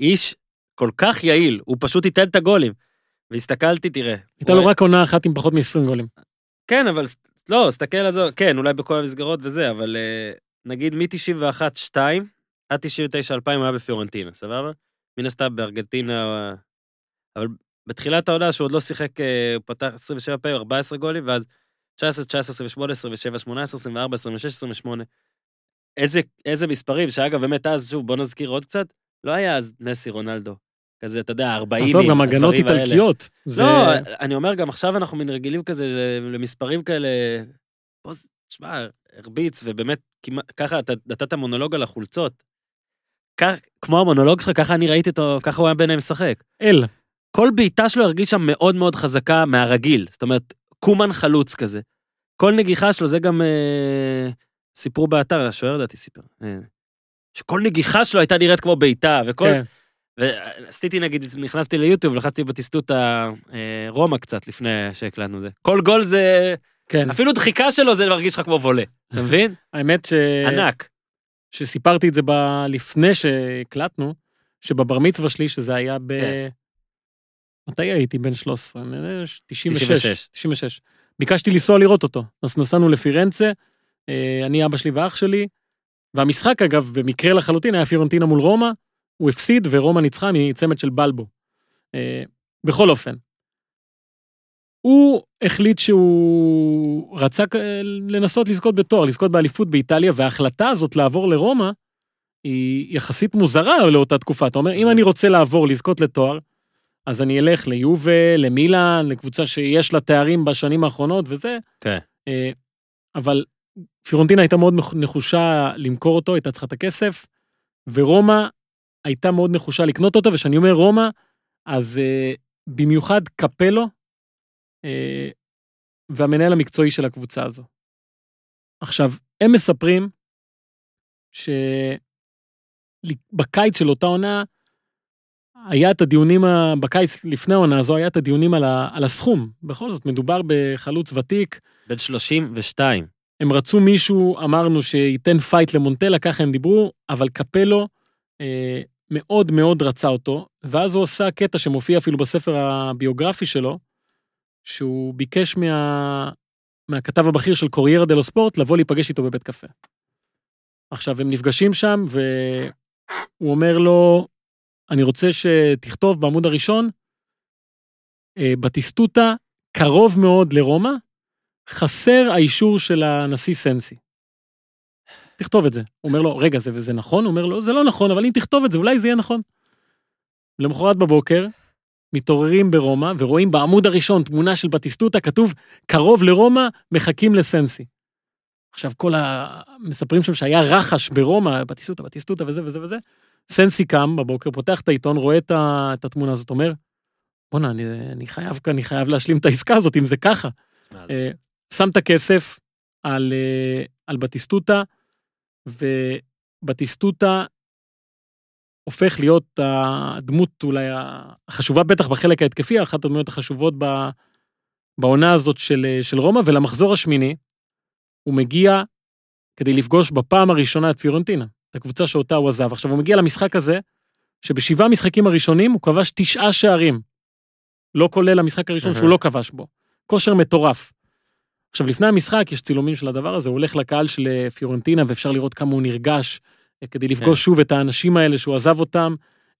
איש כל כך יעיל, הוא פשוט ייתן את הגולים. והסתכלתי, תראה. הייתה לו רק עונה אחת עם פחות מ-20 גולים. כן, אבל לא, סתכל על זה, כן, אולי בכל המסגרות וזה, אבל אה, נגיד מ-91-2 עד 99-2000 הוא היה בפיורנטינה, סבבה? מן הסתם בארגנטינה, אה, אבל בתחילת העונה שהוא עוד לא שיחק, אה, הוא פתח 27 פעמים, 14 גולים, ואז 19, 19, 28, 27, 18, 24, 26, 28. איזה, איזה מספרים, שאגב, באמת אז, שוב, בוא נזכיר עוד קצת, לא היה אז מסי רונלדו. כזה, אתה יודע, 40 עזוב, גם הגנות איטלקיות. זה- לא, אני אומר, גם עכשיו אנחנו מן רגילים כזה למספרים כאלה, זה, תשמע, הרביץ, ובאמת, ככה, אתה נתת מונולוג על החולצות. כך, כמו המונולוג שלך, ככה אני ראיתי אותו, ככה הוא היה ביניהם משחק. אל. כל בעיטה שלו הרגישה מאוד מאוד חזקה מהרגיל. זאת אומרת, קומן חלוץ כזה. כל נגיחה שלו, זה גם אה, סיפרו באתר, השוער לדעתי סיפר. אה, שכל נגיחה שלו הייתה נראית כמו בעיטה, וכל... כן. ועשיתי נגיד, נכנסתי ליוטיוב, לחצתי בטיסטות הרומא קצת לפני שהקלטנו זה. כל גול זה, כן. אפילו דחיקה שלו זה מרגיש לך כמו וולה, אתה מבין? <laughs> האמת ש... ענק. שסיפרתי את זה ב... לפני שהקלטנו, שבבר מצווה שלי, שזה היה ב... כן. מתי הייתי? בן 13? אני יודע, 96. 96. 96. ביקשתי לנסוע לראות אותו. אז נסענו לפירנצה, אה, אני, אבא שלי ואח שלי, והמשחק, אגב, במקרה לחלוטין, היה פיורנטינה מול רומא, הוא הפסיד ורומא ניצחה מצמד של בלבו. אה, בכל אופן, הוא החליט שהוא רצה לנסות לזכות בתואר, לזכות באליפות באיטליה, וההחלטה הזאת לעבור לרומא היא יחסית מוזרה לאותה תקופה. אתה אומר, אם אני רוצה לעבור, לזכות לתואר, אז אני אלך ליובל, למילאן, לקבוצה שיש לה תארים בשנים האחרונות וזה. כן. אה, אבל פיורנטינה הייתה מאוד נחושה למכור אותו, הייתה צריכה את הכסף, ורומא הייתה מאוד נחושה לקנות אותו, וכשאני אומר רומא, אז אה, במיוחד קפלו, והמנהל המקצועי של הקבוצה הזו. עכשיו, הם מספרים שבקיץ של אותה עונה, היה את הדיונים, ה- בקיץ לפני העונה הזו, היה את הדיונים על, ה, על הסכום. בכל זאת, מדובר בחלוץ ותיק, בן 32. הם רצו מישהו, אמרנו, שייתן פייט למונטלה, ככה הם דיברו, אבל קפלו אה, מאוד מאוד רצה אותו, ואז הוא עושה קטע שמופיע אפילו בספר הביוגרפי שלו, שהוא ביקש מה, מהכתב הבכיר של קוריירה דלו ספורט לבוא להיפגש איתו בבית קפה. עכשיו, הם נפגשים שם, והוא אומר לו, אני רוצה שתכתוב בעמוד הראשון, אה, בטיסטוטה, קרוב מאוד לרומא, חסר האישור של הנשיא סנסי. תכתוב את זה. הוא אומר לו, רגע, זה, זה נכון? הוא אומר לו, זה לא נכון, אבל אם תכתוב את זה, אולי זה יהיה נכון. למחרת בבוקר, מתעוררים ברומא, ורואים בעמוד הראשון תמונה של בטיסטוטה, כתוב, קרוב לרומא, מחכים לסנסי. עכשיו, כל ה... מספרים שם שהיה רחש ברומא, בטיסטוטה, בטיסטוטה וזה וזה וזה. סנסי קם בבוקר, פותח את העיתון, רואה את, ה... את התמונה הזאת, אומר, בואנה, אני, אני חייב, אני חייב להשלים את העסקה הזאת, אם זה ככה. אה, שם את הכסף על, אה, על בטיסטוטה, ובטיסטוטה הופך להיות הדמות אולי החשובה בטח בחלק ההתקפי, אחת הדמויות החשובות ב- בעונה הזאת של, של רומא, ולמחזור השמיני הוא מגיע כדי לפגוש בפעם הראשונה את פיורנטינה, את הקבוצה שאותה הוא עזב. עכשיו הוא מגיע למשחק הזה, שבשבעה משחקים הראשונים הוא כבש תשעה שערים, לא כולל המשחק הראשון שהוא. לא כבש בו. כושר מטורף. עכשיו, לפני המשחק יש צילומים של הדבר הזה, הוא הולך לקהל של אה, פיורנטינה ואפשר לראות כמה הוא נרגש כדי לפגוש שוב את האנשים האלה שהוא עזב אותם,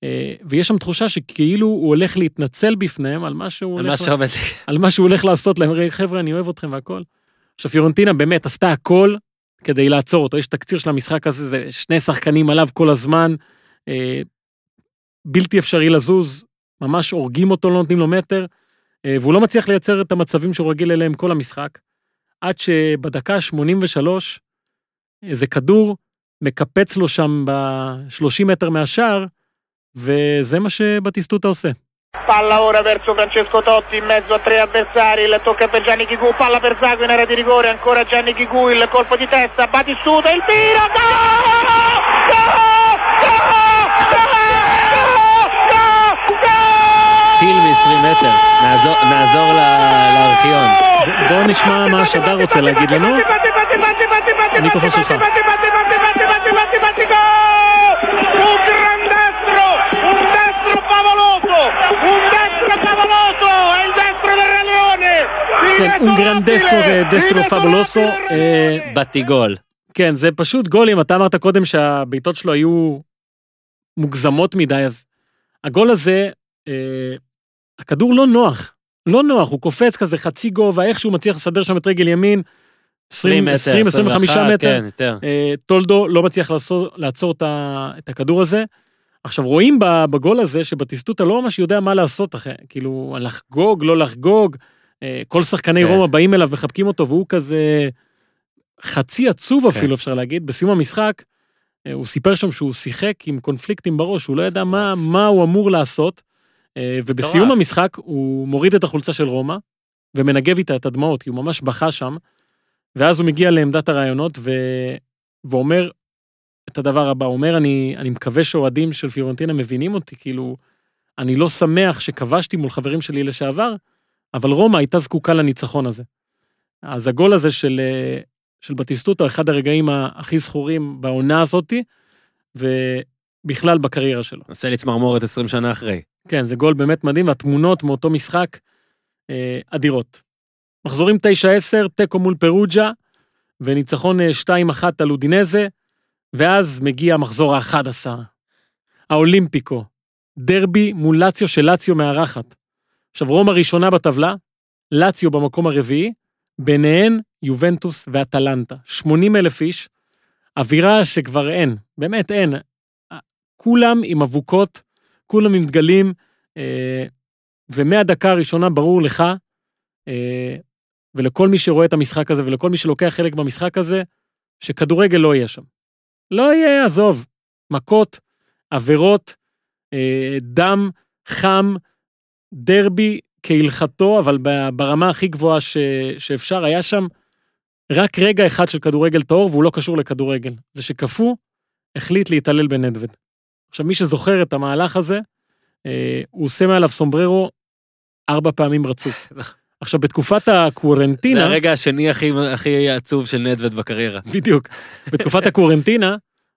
אה, ויש שם תחושה שכאילו הוא הולך להתנצל בפניהם על מה שהוא על הולך, מה שעובד. על מה שהוא הולך לעשות להם, "רגע, חבר'ה, אני אוהב אתכם והכל. עכשיו, פיורנטינה באמת עשתה הכל כדי לעצור אותו. יש תקציר של המשחק הזה, זה שני שחקנים עליו כל הזמן, אה, בלתי אפשרי לזוז, ממש הורגים אותו, לא נותנים לו מטר, אה, והוא לא מצליח לייצר את המצבים שהוא רגיל אליהם כל המשחק, עד שבדקה ה-83, איזה כדור מקפץ לו שם ב-30 מטר מהשער, וזה מה שבטיסטוטה עושה. Palla ora verso Francesco Totti in mezzo a tre avversari, il tocca per Gianni Chigù, palla per Zago in area di rigore, ancora Gianni Chigù, il colpo di testa, Batistuta, il tiro, טיל מ-20 מטר, נעזור- נעזור ל- לארכיון. בואו נשמע מה השדר רוצה להגיד לנו. המיקרופון שלך. Un gran destro, un destro favoloso, un destro favoloso, è il destro del Re Leone. כן, un gran destro ודסטרו פבולוסו. בתיגול. כן, זה פשוט גולים. אתה אמרת קודם שהבעיטות שלו היו מוגזמות מדי, אז הגול הזה, אה, הכדור לא נוח. לא נוח, הוא קופץ כזה חצי גובה, איכשהו מצליח לסדר שם את רגל ימין. 20 מטר, 20-25 מטר. כן. אה, טולדו לא מצליח לעצור, את, הכדור הזה. עכשיו רואים בגול הזה שבטיסטוטה לא ממש יודע מה לעשות כאילו לחגוג, לא לחגוג. אה, כל שחקני כן. רומא באים אליו מחבקים אותו והוא כזה חצי עצוב כן. אפילו אפשר להגיד. בסיום המשחק אה, הוא סיפר שם שהוא שיחק עם קונפליקטים בראש, הוא לא ידע מה, מה הוא אמור לעשות. ובסיום. המשחק הוא מוריד את החולצה של רומא ומנגב איתה את הדמעות, כי הוא ממש בכה שם. ואז הוא מגיע לעמדת הרעיונות ו... ואומר את הדבר הבא, הוא אומר, אני, אני מקווה שאוהדים של פיורנטינה מבינים אותי, כאילו, אני לא שמח שכבשתי מול חברים שלי לשעבר, אבל רומא הייתה זקוקה לניצחון הזה. אז הגול הזה של, אה, של בטיסטוטו, אחד הרגעים הכי זכורים בעונה הזאתי, ובכלל בקריירה שלו. עושה לי צמרמורת 20 שנה אחרי. כן, זה גול באמת מדהים, והתמונות מאותו משחק אה, אדירות. מחזורים 9-10, תיקו מול פרוג'ה, וניצחון אה, 2-1 על אודינזה, ואז מגיע המחזור ה-11, האולימפיקו, דרבי מול לאציו של לאציו מארחת. עכשיו, רומא ראשונה בטבלה, לאציו במקום הרביעי, ביניהן יובנטוס ואטלנטה. 80 אלף איש, אווירה שכבר אין, באמת אין. כולם עם אבוקות, כולם עם דגלים, אה, ומהדקה הראשונה ברור לך, אה, ולכל מי שרואה את המשחק הזה, ולכל מי שלוקח חלק במשחק הזה, שכדורגל לא יהיה שם. לא יהיה, עזוב. מכות, עבירות, אה, דם, חם, דרבי כהלכתו, אבל ברמה הכי גבוהה ש, שאפשר, היה שם רק רגע אחד של כדורגל טהור, והוא לא קשור לכדורגל. זה שקפוא החליט להתעלל בנדווד. עכשיו, מי שזוכר את המהלך הזה, אה, הוא עושה מעליו סומבררו ארבע פעמים רצוף. <laughs> עכשיו, בתקופת זה הקוורנטינה, הרגע השני הכי- הכי עצוב של נדווד בקריירה. בדיוק, בתקופת הקוורנטינה,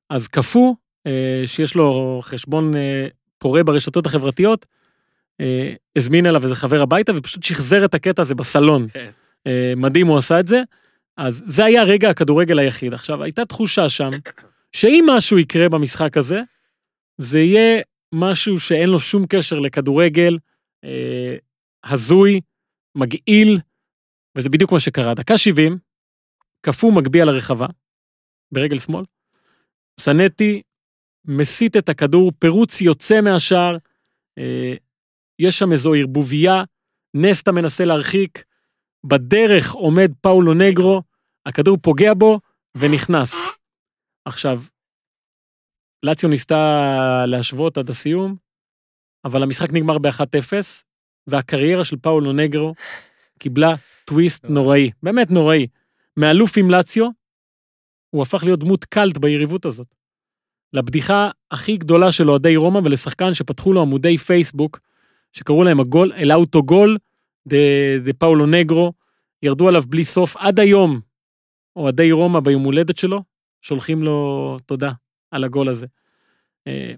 אז קפוא, אה, שיש לו חשבון אה, פורה ברשתות החברתיות, אה, הזמין אליו איזה חבר הביתה ופשוט שחזר את הקטע הזה בסלון. כן. אה, מדהים הוא עשה את זה. אז זה היה רגע הכדורגל היחיד. עכשיו, הייתה תחושה שם, שאם משהו יקרה במשחק הזה, זה יהיה משהו שאין לו שום קשר לכדורגל, אה, הזוי, מגעיל, וזה בדיוק מה שקרה. דקה 70, קפוא מגביה לרחבה, ברגל שמאל, סנטי מסיט את הכדור, פירוץ יוצא מהשער, אה, יש שם איזו ערבוביה, נסטה מנסה להרחיק, בדרך עומד פאולו נגרו, הכדור פוגע בו ונכנס. עכשיו, לאציו ניסתה להשוות עד הסיום, אבל המשחק נגמר ב-1-0, והקריירה של פאולו נגרו קיבלה טוויסט נוראי, באמת נוראי. מאלוף עם לאציו, הוא הפך להיות דמות קאלט ביריבות הזאת. לבדיחה הכי גדולה של אוהדי רומא ולשחקן שפתחו לו עמודי פייסבוק, שקראו להם הגול, אל autogol, די, די פאולו נגרו, ירדו עליו בלי סוף. עד היום, אוהדי רומא ביום הולדת שלו, שולחים לו תודה על הגול הזה. אה,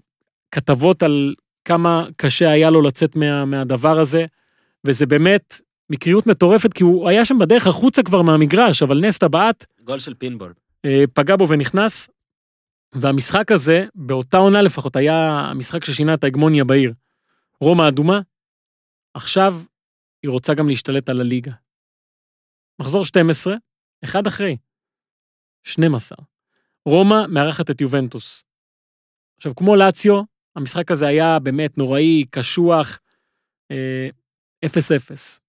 כתבות על כמה קשה היה לו לצאת מה, מהדבר הזה, וזה באמת מקריות מטורפת, כי הוא היה שם בדרך החוצה כבר מהמגרש, אבל נסטה בעט, גול של פינבול. אה, פגע בו ונכנס. והמשחק הזה, באותה עונה לפחות, היה המשחק ששינה את ההגמוניה בעיר. רומא אדומה, עכשיו היא רוצה גם להשתלט על הליגה. מחזור 12, אחד אחרי, 12. רומא מארחת את יובנטוס. עכשיו, כמו לאציו, המשחק הזה היה באמת נוראי, קשוח, אה, 0-0.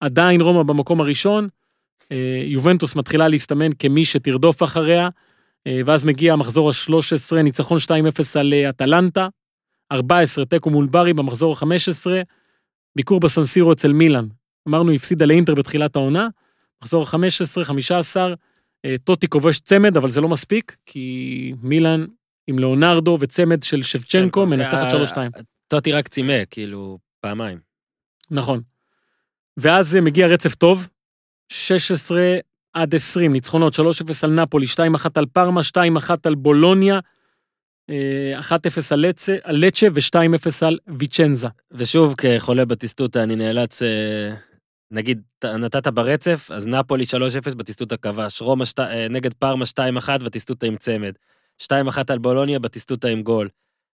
עדיין רומא במקום הראשון, אה, יובנטוס מתחילה להסתמן כמי שתרדוף אחריה, אה, ואז מגיע המחזור ה-13, ניצחון 2-0 על אה, אטלנטה, 14, תיקו מול ברי במחזור ה-15, ביקור בסנסירו אצל מילאן. אמרנו, הפסידה לאינטר בתחילת העונה, מחזור ה-15, 15, אה, טוטי כובש צמד, אבל זה לא מספיק, כי מילאן עם ליאונרדו וצמד של שבצ'נקו מנצחת 3-2. טוטי רק צימא, כאילו, פעמיים. נכון. ואז אה, מגיע רצף טוב, 16 עד 20, ניצחונות, 3-0 על נפולי, 2-1 על פרמה, 2-1 על בולוניה, אה, 1-0 על לצה- על לצ'ה ו-2-0 על ויצ'נזה. ושוב, כחולה בטיסטוטה, אני נאלץ, אה, נגיד, נתת ברצף, אז נפולי 3-0 בטיסטוטה כבש, רומא אה, נגד פארמה 2-1 בטיסטוטה עם צמד, 2-1 על בולוניה בטיסטוטה עם גול.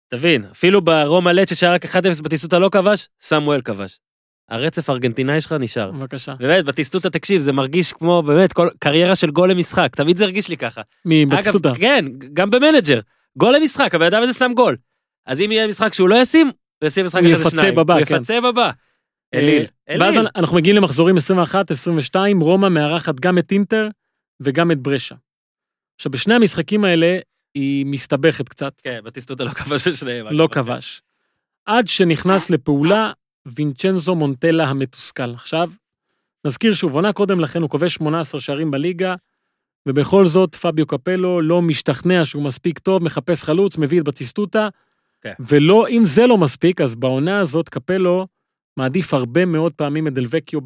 תבין, אפילו ברומא לצ'ה שהיה רק 1-0 בטיסטוטה לא כבש, סמואל כבש. הרצף הארגנטינאי שלך נשאר. בבקשה. באמת, בטיסטוטה, תקשיב, זה מרגיש כמו, באמת, כל קריירה של גול למשחק, תמיד זה הרגיש לי ככה. מבטיסטוטה. אגב, כן, גם במנג'ר. גול למשחק, הבן אדם הזה שם גול. אז אם יהיה משחק שהוא לא ישים, הוא ישים משחק הוא אחרי זה יפצה שניים. בבא, הוא כן. יפצה בבא. אה, אליל. ואז אליל. אנחנו מגיעים למחזורים 21, 22, רומא מארחת גם את אינטר וגם את ברשה. עכשיו, בשני המשחקים האלה היא מסתבכת קצת, כן, בטיסטוטה לא כבש בשניהם. לא אגב. כבש. עד שנכנס לפעולה וינצ'נזו מונטלה המתוסכל. עכשיו, נזכיר שוב, עונה קודם לכן הוא כובש 18 שערים בליגה, ובכל זאת פביו קפלו לא משתכנע שהוא מספיק טוב, מחפש חלוץ, מביא את בטיסטוטה, כן. ולא, אם זה לא מספיק, אז בעונה הזאת קפלו מעדיף הרבה מאוד פעמים את דלווקיו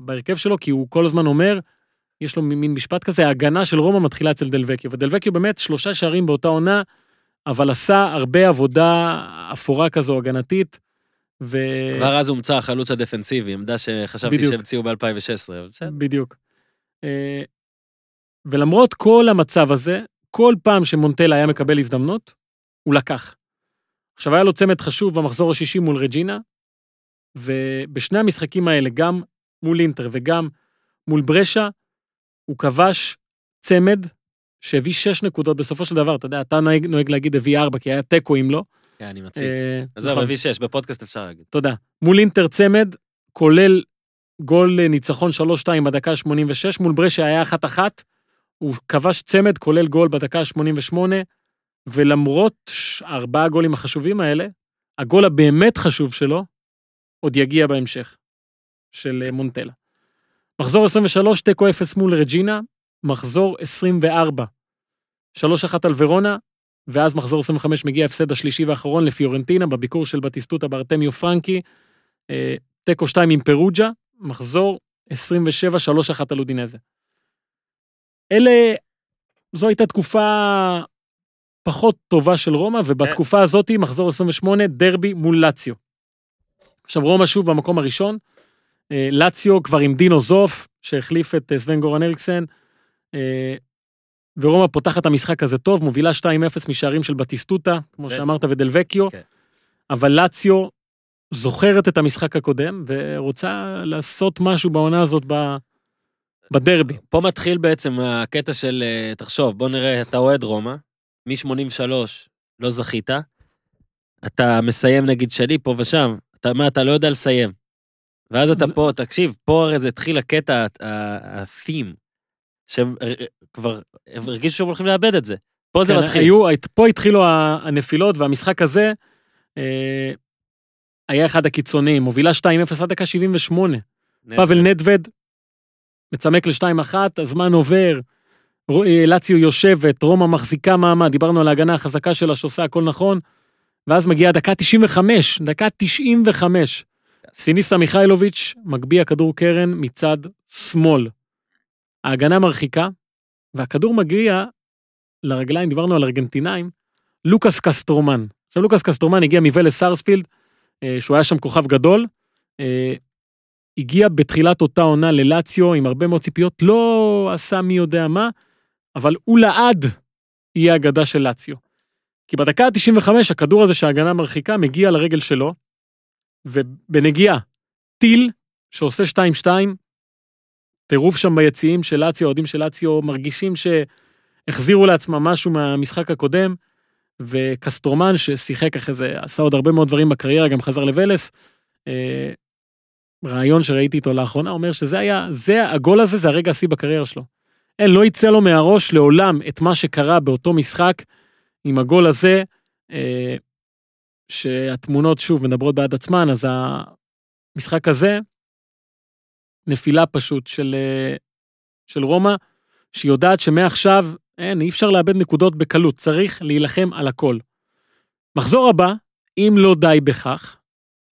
בהרכב שלו, כי הוא כל הזמן אומר, יש לו מין משפט כזה, ההגנה של רומא מתחילה אצל דלווקיו, ודלווקיו באמת שלושה שערים באותה עונה, אבל עשה הרבה עבודה אפורה כזו הגנתית, ו... כבר אז הומצא החלוץ הדפנסיבי, עמדה שחשבתי בדיוק. שהמציאו ב-2016. בסדר. בדיוק. אה, ולמרות כל המצב הזה, כל פעם שמונטלה היה מקבל הזדמנות, הוא לקח. עכשיו, היה לו צמד חשוב במחזור השישי מול רג'ינה, ובשני המשחקים האלה, גם מול אינטר וגם מול ברשה, הוא כבש צמד שהביא שש נקודות בסופו של דבר, אתה יודע, אתה נוהג, נוהג להגיד הביא ארבע, כי היה תיקו אם לא. כן, אני מציג. אה, עזוב, נכון. הביא שש, בפודקאסט אפשר להגיד. תודה. מול אינטר צמד, כולל גול אה, ניצחון 3-2 בדקה ה-86, מול ברשה היה 1-1, הוא כבש צמד, כולל גול בדקה ה-88, ולמרות ארבעה הגולים החשובים האלה, הגול הבאמת חשוב שלו עוד יגיע בהמשך, של אה, מונטלה. מחזור 23, תיקו 0 מול רג'ינה, מחזור 24, 3-1 על ורונה, ואז מחזור 25 מגיע ההפסד השלישי והאחרון לפיורנטינה בביקור של בטיסטוטה בארטמיו פרנקי, אה, תיקו 2 עם פרוג'ה, מחזור 27, 3-1 על אודינזה. אלה, זו הייתה תקופה פחות טובה של רומא, ובתקופה הזאת, מחזור 28, דרבי מול לאציו. עכשיו, רומא שוב במקום הראשון, אה, לאציו כבר עם דינו זוף, שהחליף את אה, סבן גורן אריקסן, אה, ורומא פותחת את המשחק הזה טוב, מובילה 2-0 משערים של בטיסטוטה, כמו כן. שאמרת, ודלווקיו, כן. אבל לאציו זוכרת את המשחק הקודם, ורוצה לעשות משהו בעונה הזאת ב- בדרבי. פה מתחיל בעצם הקטע של, תחשוב, בוא נראה, אתה אוהד רומא, מ-83 לא זכית, אתה מסיים נגיד שלי פה ושם, אתה אומר, אתה לא יודע לסיים. ואז אתה פה, תקשיב, פה הרי זה התחיל הקטע, ה-theme, שהם כבר הרגישו שהם הולכים לאבד את זה. פה זה כן, מתחיל. היו, פה התחילו הנפילות, והמשחק הזה אה, היה אחד הקיצוניים, מובילה 2-0 עד דקה 78. פאבל נדווד מצמק ל-2-1, הזמן עובר, אה, לאציו יושבת, רומא מחזיקה מעמד, דיברנו על ההגנה החזקה שלה שעושה הכל נכון, ואז מגיעה דקה 95, דקה 95. סיניסה מיכאילוביץ' מגביה כדור קרן מצד שמאל. ההגנה מרחיקה, והכדור מגיע לרגליים, דיברנו על ארגנטינאים, לוקאס קסטרומן. עכשיו, לוקאס קסטרומן הגיע מוולס סארספילד, אה, שהוא היה שם כוכב גדול, אה, הגיע בתחילת אותה עונה ללאציו עם הרבה מאוד ציפיות, לא עשה מי יודע מה, אבל הוא לעד יהיה אגדה של לאציו. כי בדקה ה-95 הכדור הזה שההגנה מרחיקה מגיע לרגל שלו, ובנגיעה, טיל שעושה 2-2, טירוף שם ביציעים של לאציו, אוהדים של לאציו מרגישים שהחזירו לעצמם משהו מהמשחק הקודם, וקסטרומן ששיחק אחרי זה, עשה עוד הרבה מאוד דברים בקריירה, גם חזר לוולס. אה, רעיון שראיתי איתו לאחרונה אומר שזה היה, זה, הגול הזה זה הרגע השיא בקריירה שלו. אין, לא יצא לו מהראש לעולם את מה שקרה באותו משחק עם הגול הזה, אה, שהתמונות שוב מדברות בעד עצמן, אז המשחק הזה, נפילה פשוט של, אה, של רומא, שהיא יודעת שמעכשיו, אין, אי אפשר לאבד נקודות בקלות, צריך להילחם על הכל. מחזור הבא, אם לא די בכך,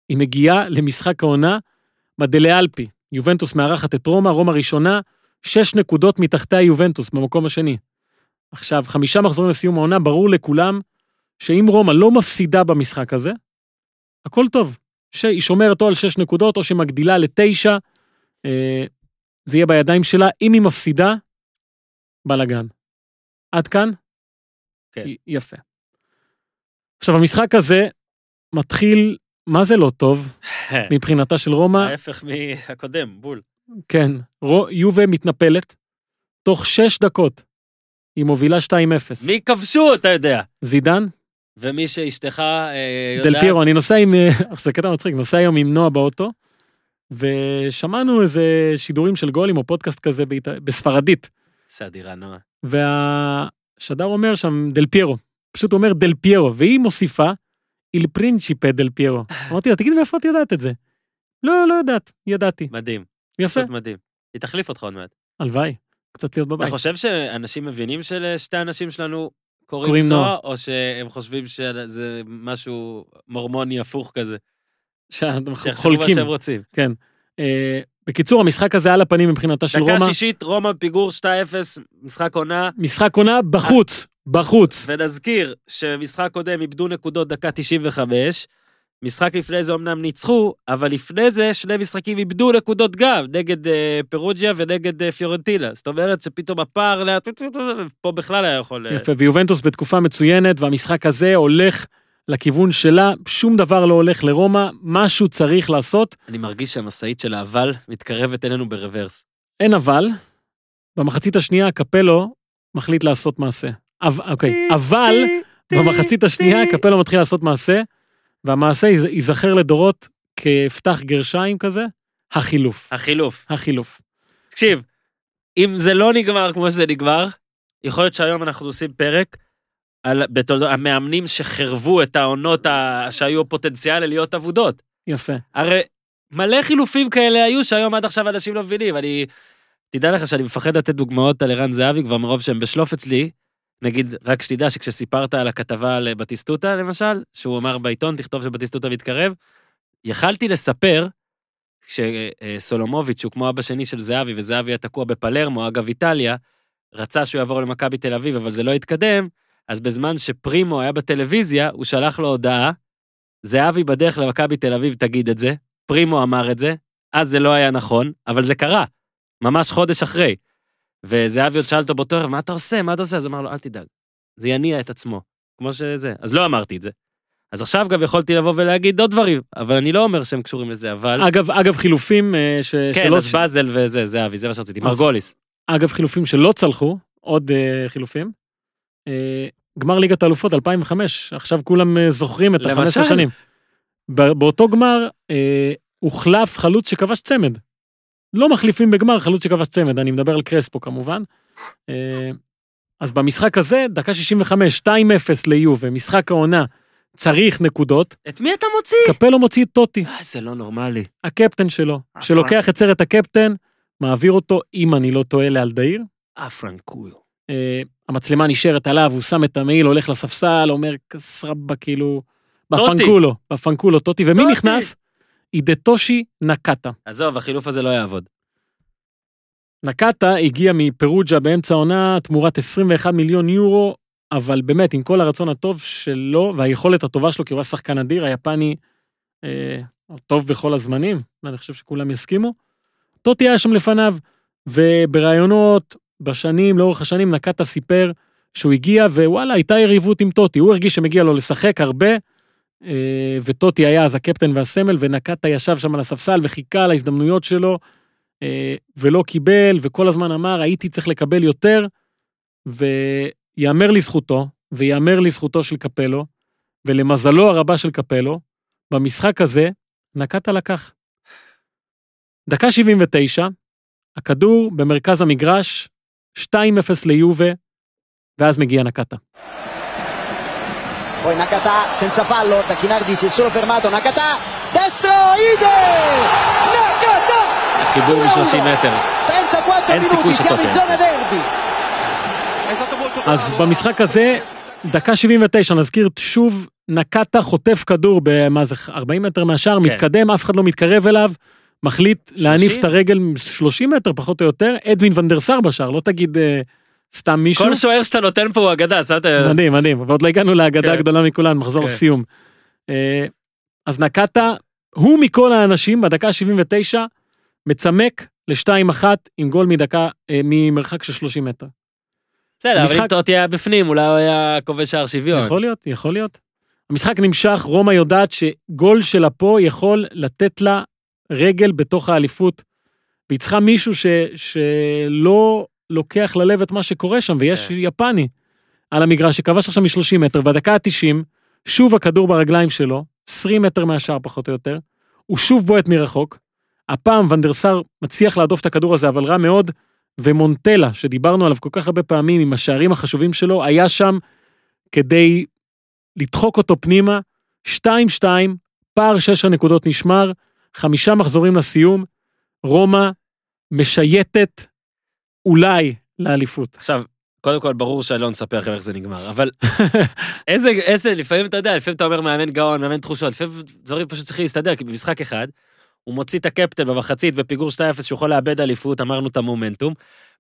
היא מגיעה למשחק העונה מדלה אלפי. יובנטוס מארחת את רומא, רומא ראשונה, שש נקודות מתחתיה יובנטוס במקום השני. עכשיו, חמישה מחזורים לסיום העונה, ברור לכולם שאם רומא לא מפסידה במשחק הזה, הכל טוב. שהיא שומרת או על שש נקודות או שמגדילה לתשע, אה, זה יהיה בידיים שלה. אם היא מפסידה, בלאגן. עד כאן? כן. י- יפה. עכשיו, המשחק הזה מתחיל, מה זה לא טוב <laughs> מבחינתה של רומא? ההפך מהקודם, בול. כן, רו, יובה מתנפלת, תוך שש דקות היא מובילה 2-0. מי כבשו, אתה יודע. זידן, ומי שאשתך אה, יודעת... דל פירו, אני נוסע עם, אה, <laughs> זה קטע מצחיק, נוסע היום עם נועה באוטו, ושמענו איזה שידורים של גולים או פודקאסט כזה באית... בספרדית, זה אדירה, נועה. והשדר אומר שם דל פיירו, פשוט אומר דל פיירו, והיא מוסיפה, איל פרינצ'יפה דל פיירו. <laughs> אמרתי לה, תגיד מאיפה את יודעת את זה? לא, לא יודעת, ידעתי. מדהים. יפה, פשוט מדהים. היא תחליף אותך עוד מעט. הלוואי, קצת להיות אתה בבית. חושב שאנשים מבינים שלשתי האנשים שלנו קוראים קוראים נועה. נועה, או שהם חושבים שזה משהו מורמוני הפוך כזה? שאנחנו שיחשבו מה חולקים. שהם רוצים. כן. אה, בקיצור, המשחק הזה על הפנים מבחינתה של דקה רומא. שישית, רומא פיגור 2-0, משחק עונה, משחק עונה בחוץ, בחוץ. ונזכיר שמשחק קודם איבדו נקודות דקה 95, משחק לפני זה אמנם ניצחו, אבל לפני זה שני משחקים איבדו נקודות גם, נגד אה, פירוג'יה ונגד אה, פיורנטינה. זאת אומרת שפתאום הפער לאט, פה בכלל היה יכול... אה, יפה, ויובנטוס בתקופה מצוינת, והמשחק הזה הולך לכיוון שלה, שום דבר לא הולך לרומא, משהו צריך לעשות. אני מרגיש שהמשאית של האבל מתקרבת אלינו ברוורס. אין אבל, במחצית השנייה קפלו מחליט לעשות מעשה. אב, אוקיי, אבל במחצית השנייה קפלו מתחיל לעשות מעשה, והמעשה ייז- ייזכר לדורות כפתח גרשיים כזה, החילוף. החילוף. החילוף. תקשיב, אם זה לא נגמר כמו שזה נגמר, יכול להיות שהיום אנחנו עושים פרק על בתולדות המאמנים שחירבו את העונות ה... שהיו פוטנציאל להיות אבודות. יפה. הרי מלא חילופים כאלה היו שהיום עד עכשיו אנשים לא מבינים. אני... תדע לך שאני מפחד לתת דוגמאות על ערן זהבי כבר מרוב שהם בשלוף אצלי. נגיד, רק שתדע שכשסיפרת על הכתבה על בטיסטוטה, למשל, שהוא אמר בעיתון, תכתוב שבטיסטוטה מתקרב, יכלתי לספר שסולומוביץ', שהוא כמו אבא שני של זהבי, וזהבי היה תקוע בפלרמו, אגב איטליה, רצה שהוא יעבור למכבי תל אביב, אבל זה לא התקדם, אז בזמן שפרימו היה בטלוויזיה, הוא שלח לו הודעה, זהבי בדרך למכבי תל אביב, תגיד את זה, פרימו אמר את זה, אז זה לא היה נכון, אבל זה קרה, ממש חודש אחרי. וזהבי עוד שאל אותו באותו ערב, מה אתה עושה? מה אתה עושה? אז הוא אמר לו, אל תדאג, זה יניע את עצמו, כמו שזה. אז לא אמרתי את זה. אז עכשיו גם יכולתי לבוא ולהגיד עוד דברים, אבל אני לא אומר שהם קשורים לזה, אבל... אגב, אגב חילופים אה, ש... כן, שלא... אז באזל וזה, זהבי, זה מה שרציתי, אז- מרגוליס. אגב, חילופים שלא צלחו, עוד אה, חילופים. אה, גמר ליגת האלופות 2005, עכשיו כולם אה, זוכרים את למשל. ה-15 שנים. ב- באותו גמר אה, הוחלף חלוץ שכבש צמד. לא מחליפים בגמר חלוץ שכבש צמד, אני מדבר על קרספו כמובן. אה, אז במשחק הזה, דקה 65, 2-0 ליובה, משחק העונה, צריך נקודות, את מי אתה מוציא? קפלו מוציא את טוטי, אה, זה לא נורמלי. הקפטן שלו, אה, שלוקח את סרט הקפטן, מעביר אותו, אם אני לא טועה, לאלדאיר. אה, פרנקויו. אה, המצלמה נשארת עליו, הוא שם את המעיל, הולך לספסל, אומר כסרבה כאילו. בפנקולו, בפנקולו טוטי, ומי. נכנס? אידטושי נקטה. עזוב, החילוף הזה לא יעבוד. נקטה הגיע מפירוג'ה באמצע העונה תמורת 21 מיליון יורו, אבל באמת, עם כל הרצון הטוב שלו והיכולת הטובה שלו, כי הוא היה שחקן אדיר, היפני אה, טוב בכל הזמנים, ואני חושב שכולם יסכימו. טוטי היה שם לפניו, ובראיונות, בשנים, לאורך השנים, נקטה סיפר שהוא הגיע ווואלה, הייתה יריבות עם טוטי, הוא הרגיש שמגיע לו לשחק הרבה, וטוטי היה אז הקפטן והסמל, ונקטה ישב שם על הספסל וחיכה להזדמנויות שלו, אה, ולא קיבל, וכל הזמן אמר, הייתי צריך לקבל יותר, ויאמר לזכותו, ויאמר לזכותו של קפלו, ולמזלו הרבה של קפלו, במשחק הזה, נקטה לקח. דקה 79, הכדור במרכז המגרש, 2-0 ליובה, ואז מגיע נקטה. Poi Nakata senza fallo, Tacchinardi si è solo fermato, Nakata, destro, Ide! Nakata! חיבור מ-30 מטר. 34 אין סיכוי minuti, siamo in zona derby. אז במשחק הזה, דקה 79, נזכיר שוב, נקטה חוטף כדור במה זה, 40 מטר מהשער, כן. מתקדם, אף אחד לא מתקרב אליו, מחליט להניף 30? את הרגל 30 מטר פחות או יותר, אדווין ונדרסר בשער, לא תגיד אה, סתם מישהו. כל שוער שאתה נותן פה הוא אגדה, שמת... מדהים, מדהים, ועוד לא הגענו להגדה כן. הגדולה מכולן, מחזור כן. הסיום. אה, אז נקטה, הוא מכל האנשים בדקה 79, מצמק ל-2-1 עם גול מדקה, אה, ממרחק של 30 מטר. בסדר, אבל אם טוטי היה בפנים, אולי הוא היה כובש שער שוויון. יכול להיות, יכול להיות. המשחק נמשך, רומא יודעת שגול שלה פה יכול לתת לה רגל בתוך האליפות. והיא צריכה מישהו ש, שלא לוקח ללב את מה שקורה שם, ויש כן. יפני על המגרש שכבש עכשיו מ-30 מטר, בדקה ה-90, שוב הכדור ברגליים שלו, 20 מטר מהשאר פחות או יותר, הוא שוב בועט מרחוק. הפעם ונדרסר מצליח להדוף את הכדור הזה, אבל רע מאוד, ומונטלה, שדיברנו עליו כל כך הרבה פעמים עם השערים החשובים שלו, היה שם כדי לדחוק אותו פנימה, 2-2, פער 6 הנקודות נשמר, חמישה מחזורים לסיום, רומא משייטת אולי לאליפות. עכשיו, קודם כל, ברור שאני לא נספר לכם איך זה נגמר, אבל <laughs> איזה, איזה, לפעמים אתה יודע, לפעמים אתה אומר מאמן גאון, מאמן תחושות, לפעמים דברים פשוט צריכים להסתדר, כי במשחק אחד, הוא מוציא את הקפטן במחצית בפיגור 2-0 שהוא יכול לאבד אליפות, אמרנו את המומנטום,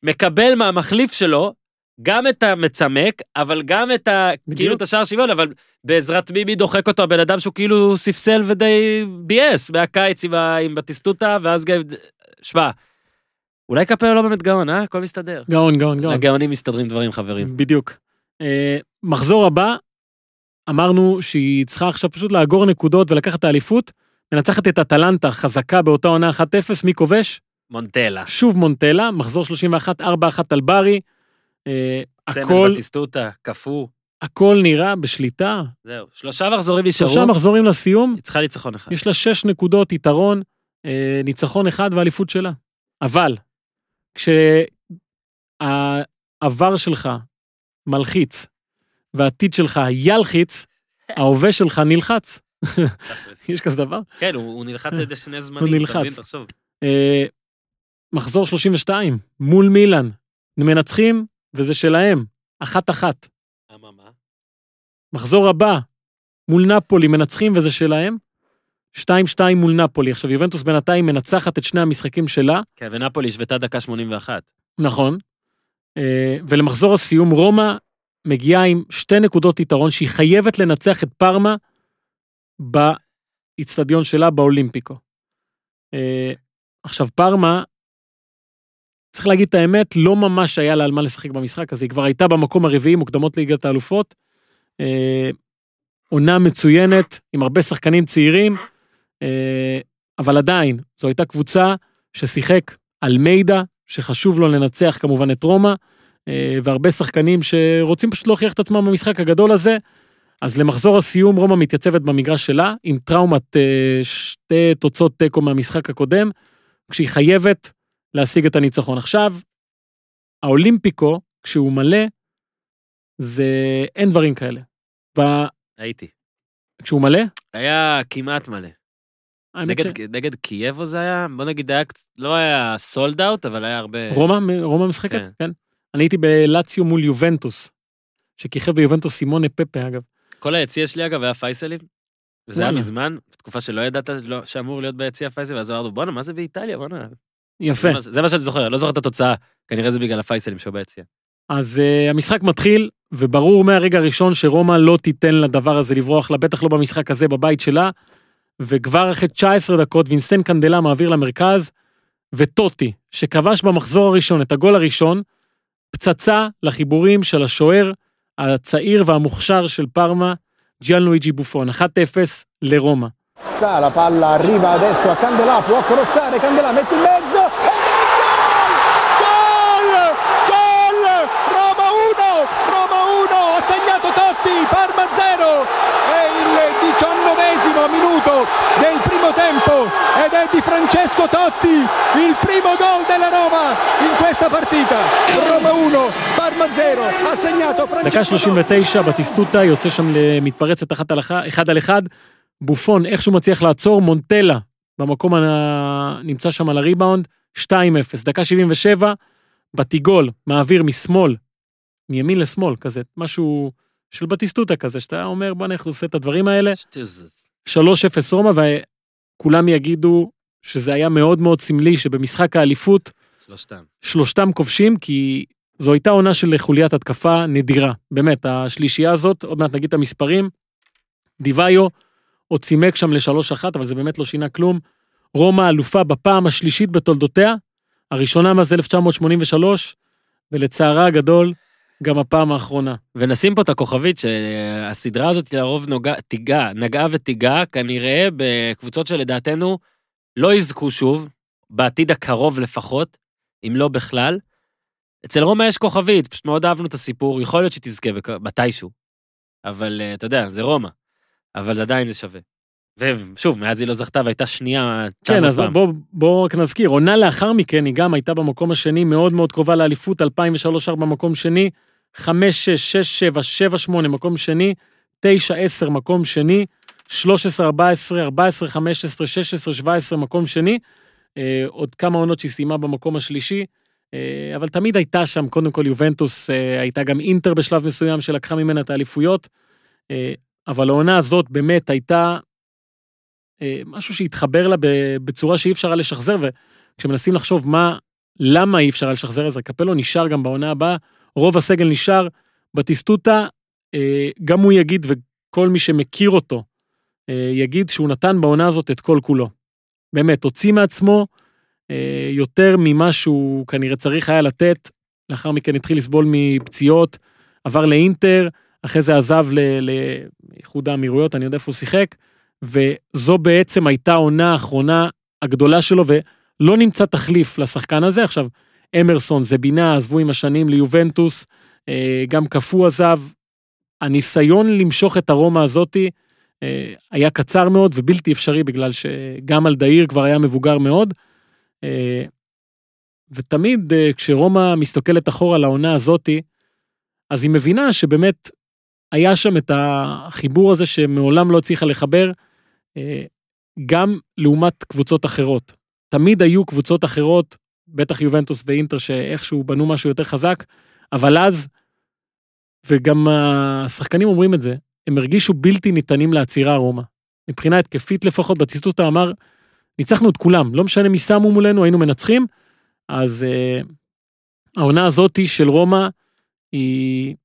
מקבל מהמחליף שלו גם את המצמק, אבל גם את ה... בדיוק. כאילו את השער שוויון, אבל בעזרת מי מי דוחק אותו, הבן אדם שהוא כאילו ספסל ודי ביאס מהקיץ עם, ה... עם בטיסטוטה, ואז גם... שמע, אולי קפלו לא באמת גאון, אה? הכל מסתדר. גאון, גאון, גאון. לגאונים מסתדרים דברים, חברים. בדיוק. אה, מחזור הבא, אמרנו שהיא צריכה עכשיו פשוט לאגור נקודות ולקחת את האליפות, מנצחת את אטלנטה חזקה באותה עונה 1-0, מי כובש? מונטלה. שוב מונטלה, מחזור 31, 4-1 על ברי. אה, צמד הכל, בטיסטוטה, קפוא, הכל נראה בשליטה. זהו. שלושה מחזורים נשארו, שלושה מחזורים לסיום, היא צריכה ניצחון אחד. יש לה שש נקודות יתרון, אה, ניצחון אחד ואליפות שלה. אבל, כשהעבר שלך מלחיץ, והעתיד שלך ילחיץ, ההווה שלך נלחץ. יש כזה דבר? כן, הוא הוא נלחץ על ידי שני זמנים. אתה נלחץ. אה, מחזור 32, מול מילאן, מנצחים, וזה שלהם, אחת-אחת. אממה. מחזור הבא, מול נפולי, מנצחים וזה שלהם. 2-2 מול נפולי. עכשיו, יובנטוס בינתיים מנצחת את שני המשחקים שלה, כן, ונפולי השוותה דקה 81. נכון. אה, ולמחזור הסיום, רומא מגיעה עם שתי נקודות יתרון שהיא חייבת לנצח את פארמה באיצטדיון שלה באולימפיקו. אה, עכשיו, פארמה, צריך להגיד את האמת, לא ממש היה לה על מה לשחק במשחק הזה, היא כבר הייתה במקום הרביעי, מוקדמות ליגת האלופות. אה, עונה מצוינת, עם הרבה שחקנים צעירים, אבל עדיין, זו הייתה קבוצה ששיחק אלמידה, שחשוב לו לנצח כמובן את רומא, אה, והרבה שחקנים שרוצים פשוט להוכיח את עצמם במשחק הגדול הזה. אז למחזור הסיום רומא מתייצבת במגרש שלה, עם טראומת אה, שתי תוצאות תיקו מהמשחק הקודם, כשהיא חייבת להשיג את הניצחון. עכשיו, האולימפיקו, כשהוא מלא, זה אין דברים כאלה. הייתי. וכשהוא מלא, היה כמעט מלא. ש... נגד, קייבו זה היה? בוא נגיד, היה, לא היה סולד אאוט, אבל היה הרבה... רומא, רומא משחקת? כן. כן. אני הייתי בלציו מול יובנטוס, שכיכב ביובנטוס סימונה פפה אגב. כל היציע שלי אגב היה פייסלים. וזה היה. מזמן, בתקופה שלא ידעת לא, שאמור להיות ביציע פייסל, ואז אמרנו בואנה מה זה באיטליה בואנה. יפה. זה זה מה שאני זוכר, לא זוכר את התוצאה, כנראה זה בגלל הפייסלים שהיו ביציע. אז uh, המשחק מתחיל, וברור מהרגע הראשון שרומא לא תיתן לדבר הזה לברוח לה, בטח לא במשחק הזה בבית שלה, וכבר אחרי 19 דקות וינסן קנדלה מעביר למרכז, וטוטי, שכבש במחזור הראשון את הגול הראשון, פצצה לחיבורים של השוער הצעיר והמוכשר של פארמה, ג'יאן לואיג'י בופון, 1-0 לרומא. La palla arriva adesso a Candelà, può crossare, Candelà mette in e gol! Gol! Roma 1! Roma 1! Ha segnato Totti, Parma 0! È il diciannovesimo minuto del primo tempo ed è di Francesco Totti il primo gol della Roma in questa partita. Roma 1, Parma 0, ha segnato דקה Francesco Totti. 39, בטיסטוטה, יוצא שם למתפרצת אחת על אחת, אחד על אחד. בופון איכשהו מצליח לעצור, מונטלה במקום ה... נמצא שם על הריבאונד, 2-0. דקה 77, בטיגול, מעביר משמאל, מימין לשמאל, כזה, משהו של בטיסטוטה כזה, שאתה אומר, בוא הוא עושה את הדברים האלה. שטוז. 3-0 רומא, וכולם יגידו שזה היה מאוד מאוד סמלי שבמשחק האליפות שלושתם. שלושתם כובשים, כי זו הייתה עונה של חוליית התקפה נדירה. באמת, השלישייה הזאת, עוד מעט נגיד את המספרים, דיוויו עוד צימק שם לשלוש אחת, אבל זה באמת לא שינה כלום. רומא אלופה בפעם השלישית בתולדותיה, הראשונה מאז 1983, ולצערה הגדול, גם הפעם האחרונה. ונשים פה את הכוכבית שהסדרה הזאת לרוב נוגע, תיגע, נגעה ותיגע כנראה בקבוצות שלדעתנו לא יזכו שוב, בעתיד הקרוב לפחות, אם לא בכלל. אצל רומא יש כוכבית, פשוט מאוד אהבנו את הסיפור, יכול להיות שתזכה מתישהו. אבל אה, אתה יודע, זה רומא. אבל עדיין זה שווה. ושוב, מאז היא לא זכתה והייתה שנייה, כן, 900 אז פעם. בואו בוא רק נזכיר, עונה לאחר מכן היא גם הייתה במקום השני, מאוד מאוד קרובה לאליפות, 2003-2004 במקום שני, 5-6, 6-7, 7-8 מקום שני, 9-10 מקום שני, 13-14, 14-15, 16-17 מקום שני, אה, עוד כמה עונות שהיא סיימה במקום השלישי, אה, אבל תמיד הייתה שם, קודם כל יובנטוס, אה, הייתה גם אינטר בשלב מסוים שלקחה ממנה את האליפויות, אה, אבל העונה הזאת באמת הייתה משהו שהתחבר לה בצורה שאי אפשר היה לשחזר, וכשמנסים לחשוב מה, למה אי אפשר היה לשחזר את זה, קפלו נשאר גם בעונה הבאה, רוב הסגל נשאר, בטיסטוטה, אה, גם הוא יגיד, וכל מי שמכיר אותו, אה, יגיד שהוא נתן בעונה הזאת את כל כולו. באמת, הוציא מעצמו אה, יותר ממה שהוא כנראה צריך היה לתת, לאחר מכן התחיל לסבול מפציעות, עבר לאינטר, אחרי זה עזב לאיחוד האמירויות, אני יודע איפה הוא שיחק, וזו בעצם הייתה העונה האחרונה הגדולה שלו, ולא נמצא תחליף לשחקן הזה. עכשיו, אמרסון, זה בינה, עזבו עם השנים ליובנטוס, אה, גם קפוא עזב. הניסיון למשוך את הרומא הזאתי אה, היה קצר מאוד ובלתי אפשרי, בגלל שגם אלדאיר כבר היה מבוגר מאוד. אה, ותמיד כשרומא מסתכלת אחורה לעונה הזאתי, אז היא מבינה שבאמת היה שם את החיבור הזה שמעולם לא הצליחה לחבר, גם לעומת קבוצות אחרות. תמיד היו קבוצות אחרות, בטח יובנטוס ואינטר, שאיכשהו בנו משהו יותר חזק, אבל אז, וגם השחקנים אומרים את זה, הם הרגישו בלתי ניתנים לעצירה רומא. מבחינה התקפית לפחות, בציטוט אמר, ניצחנו את כולם, לא משנה מי שמו מולנו, היינו מנצחים. אז אה, העונה הזאתי של רומא היא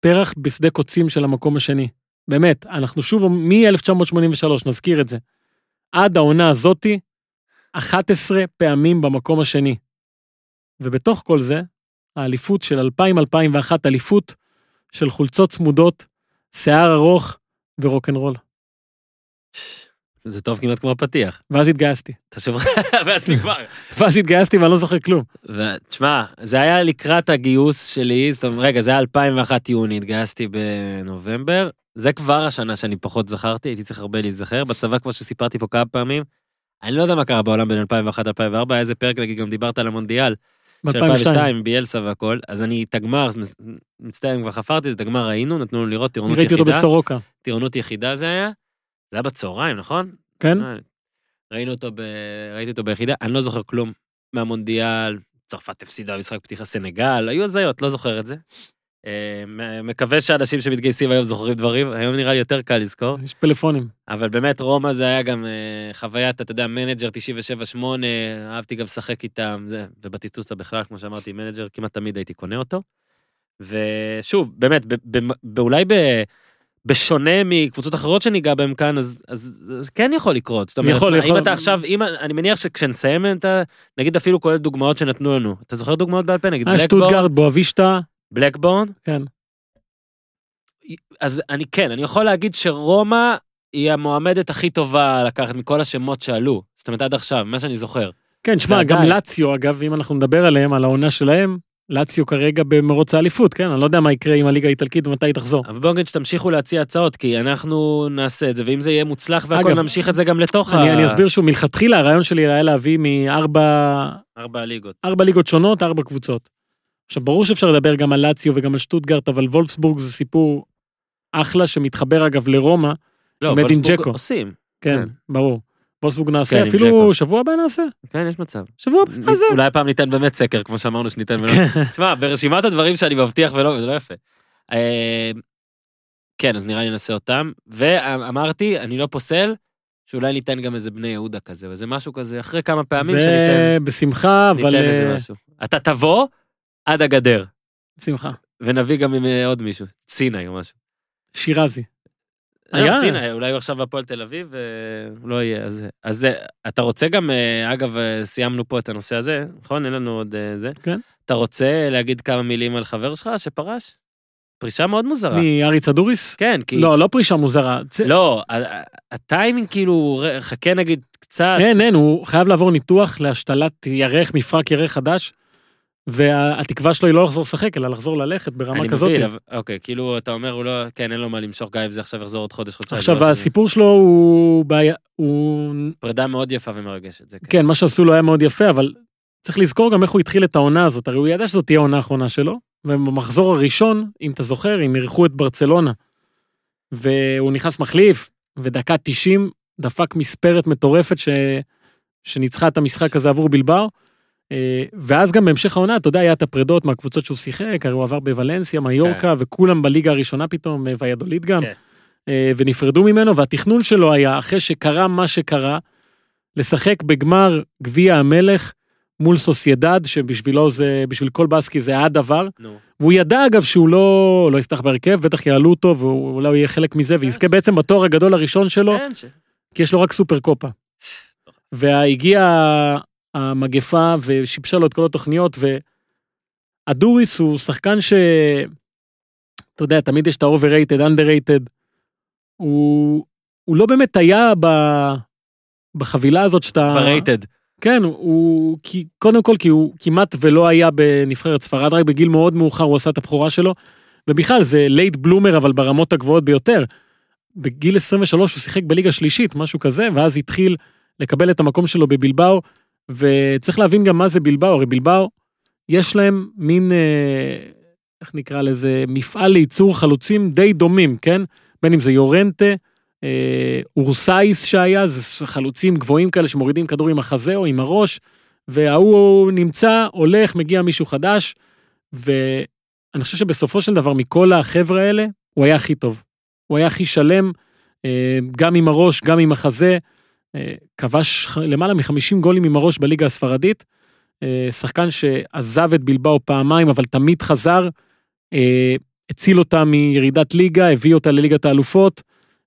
פרח בשדה קוצים של המקום השני. באמת, אנחנו שוב, מ-1983, נזכיר את זה. עד העונה הזאתי, 11 פעמים במקום השני. ובתוך כל זה, האליפות של 2000-2001, אליפות של חולצות צמודות, שיער ארוך ורוקנרול. זה טוב כמעט כמו הפתיח. ואז התגייסתי. אתה שוב, <laughs> ואז נגמר. ואז התגייסתי ואני לא זוכר כלום. ותשמע, זה היה לקראת הגיוס שלי, זאת אומרת, רגע, זה היה 2001 יוני, התגייסתי בנובמבר. זה כבר השנה שאני פחות זכרתי, הייתי צריך הרבה להיזכר. בצבא, כמו שסיפרתי פה כמה פעמים, אני לא יודע מה קרה בעולם בין 2001-2004, היה איזה פרק, נגיד, גם דיברת על המונדיאל, של ב-2002. 2002, ביאלסה והכל, אז אני את הגמר, מצטער אם כבר חפרתי, את הגמר ראינו, נתנו לנו לראות טירונות ראיתי אותו יחידה, בסורוקה. טירונות יחידה זה היה, זה היה בצהריים, נכון? כן? אה, ראינו אותו, ב... ראיתי אותו ביחידה, אני לא זוכר כלום מהמונדיאל, צרפת הפסידה במשחק פתיחה סנגל, היו הזיות, לא זוכר את זה. אה, מקווה שאנשים שמתגייסים היום זוכרים דברים, היום נראה לי יותר קל לזכור, יש פלאפונים. אבל באמת רומא זה היה גם אה, חוויית, אתה יודע, מנג'ר 97-8, אהבתי גם לשחק איתם, זה, ובטיסטוטה בכלל, כמו שאמרתי, מנג'ר, כמעט תמיד הייתי קונה אותו. ושוב, באמת, אולי ב... בשונה מקבוצות אחרות שניגע בהן כאן, אז, אז, אז כן יכול לקרות. זאת אומרת, יכול, מה, יכול. אם אתה עכשיו, אם, אני מניח שכשנסיים את ה... נגיד אפילו כולל דוגמאות שנתנו לנו. אתה זוכר דוגמאות בעל פה? נגיד היה בלקבורן? שטוטגרד, בואבישטה, בלקבורן? כן. אז אני כן, אני יכול להגיד שרומא היא המועמדת הכי טובה לקחת מכל השמות שעלו. זאת אומרת, עד עכשיו, מה שאני זוכר. כן, שמע, גם. לאציו, אגב, אם אנחנו נדבר עליהם, על העונה שלהם, לאציו כרגע במרוץ האליפות, כן? אני לא יודע מה יקרה עם הליגה האיטלקית ומתי היא תחזור. אבל בואו נגיד שתמשיכו להציע הצעות, כי אנחנו נעשה את זה, ואם זה יהיה מוצלח והכל, אגב, נמשיך את זה גם לתוך אני, אני אסביר שוב, מלכתחילה הרעיון שלי היה להביא מארבע ארבע ליגות. ארבע ליגות שונות, ארבע קבוצות. עכשיו, ברור שאפשר לדבר גם על לאציו וגם על שטוטגרט, אבל וולפסבורג זה סיפור אחלה שמתחבר אגב לרומא, לא, ג'קו. עושים. כן, כן. ברור. וולפסבורג כן, נעשה, עם אפילו. שבוע הבא נעשה. כן, יש מצב. שבוע הבא נעשה. אולי הפעם ניתן באמת סקר, כמו שאמרנו שניתן. תשמע, <laughs> ברשימת הדברים שאני מבטיח ולא, זה לא יפה. אה, כן, אז נראה לי נעשה אותם. ואמרתי, אני לא פוסל, שאולי ניתן גם איזה בני יהודה כזה, וזה משהו כזה, אחרי כמה פעמים שניתן זה בשמחה, אבל... ניתן איזה אה, משהו. אתה תבוא עד הגדר, בשמחה. ונביא גם עם אה, עוד מישהו, סיני או משהו. שירזי. היה. היה. סיני, אולי הוא עכשיו בהפועל תל אביב, והוא לא יהיה. אז, אז אתה רוצה גם, אה, אגב, אה, סיימנו פה את הנושא הזה, נכון? אין לנו עוד אה, זה. כן. אתה רוצה להגיד כמה מילים על חבר שלך שפרש? פרישה מאוד מוזרה. מארי צדוריס? כן, כי... לא, לא פרישה מוזרה. לא, הטיימינג כאילו, חכה נגיד קצת. אין, אין, הוא חייב לעבור ניתוח להשתלת ירך, מפרק ירך חדש, והתקווה שלו היא לא לחזור לשחק, אלא לחזור ללכת ברמה אני כזאת. מבין, אבל- אוקיי, כאילו, אתה אומר, הוא לא, כן, אין לו מה למשוך, גם אם זה עכשיו יחזור עוד חודש, חודשיים. עכשיו, לא הסיפור שלו הוא בעיה, הוא... פרידה מאוד יפה ומרגשת, זה כן. כן, מה שעשו לו היה מאוד יפה, אבל צריך לזכור גם איך הוא התחיל את העונה הזאת. הרי הוא ידע שזאת תהיה העונה האחרונה שלו, ובמחזור הראשון, אם אתה זוכר, הם אירחו את ברצלונה. והוא נכנס מחליף, ודקה 90 דפק מספרת מטורפת ש... שניצחה את המשחק הזה עבור בלבר. אה, ואז גם בהמשך העונה, אתה יודע, היה את הפרדות מהקבוצות שהוא שיחק, הרי הוא עבר בוולנסיה, מיורקה, וכולם בליגה הראשונה פתאום, אה, ויאדוליד גם, כן. אה, ונפרדו ממנו, והתכנון שלו היה, אחרי שקרה מה שקרה, לשחק בגמר גביע המלך מול סוסיידד, שבשבילו זה, בשביל כל בסקי זה היה דבר, נו. והוא ידע אגב שהוא לא, לא יפתח בהרכב, בטח יעלו אותו, ואולי הוא יהיה חלק מזה, ויזכה בעצם בתואר הגדול הראשון שלו, כן, כי יש לו רק סופר קופה. והגיעה המגפה ושיבשה לו את כל התוכניות, ואדוריס הוא שחקן ש... אתה יודע, תמיד יש את ה-overrated, underrated. הוא, הוא לא באמת היה ב... בחבילה הזאת שאתה... rated. כן, הוא... כי, קודם כל כי הוא כמעט ולא היה בנבחרת ספרד, רק בגיל מאוד מאוחר הוא עשה את הבכורה שלו, ובכלל זה late bloomer אבל ברמות הגבוהות ביותר. בגיל 23 הוא שיחק בליגה שלישית, משהו כזה, ואז התחיל לקבל את המקום שלו בבלבאו, וצריך להבין גם מה זה בלבאו, הרי בלבאו, יש להם מין, אה, איך נקרא לזה, מפעל לייצור חלוצים די דומים, כן? בין אם זה יורנטה, אה, אורסייס שהיה, זה חלוצים גבוהים כאלה שמורידים כדור עם החזה או עם הראש, וההוא נמצא, הולך, מגיע מישהו חדש, ואני חושב שבסופו של דבר מכל החבר'ה האלה, הוא היה הכי טוב. הוא היה הכי שלם, אה, גם עם הראש, גם עם החזה, כבש ח- למעלה מ-50 גולים עם הראש בליגה הספרדית, אה, שחקן שעזב את בלבאו פעמיים, אבל תמיד חזר, אה, הציל אותה מירידת ליגה, הביא אותה לליגת האלופות,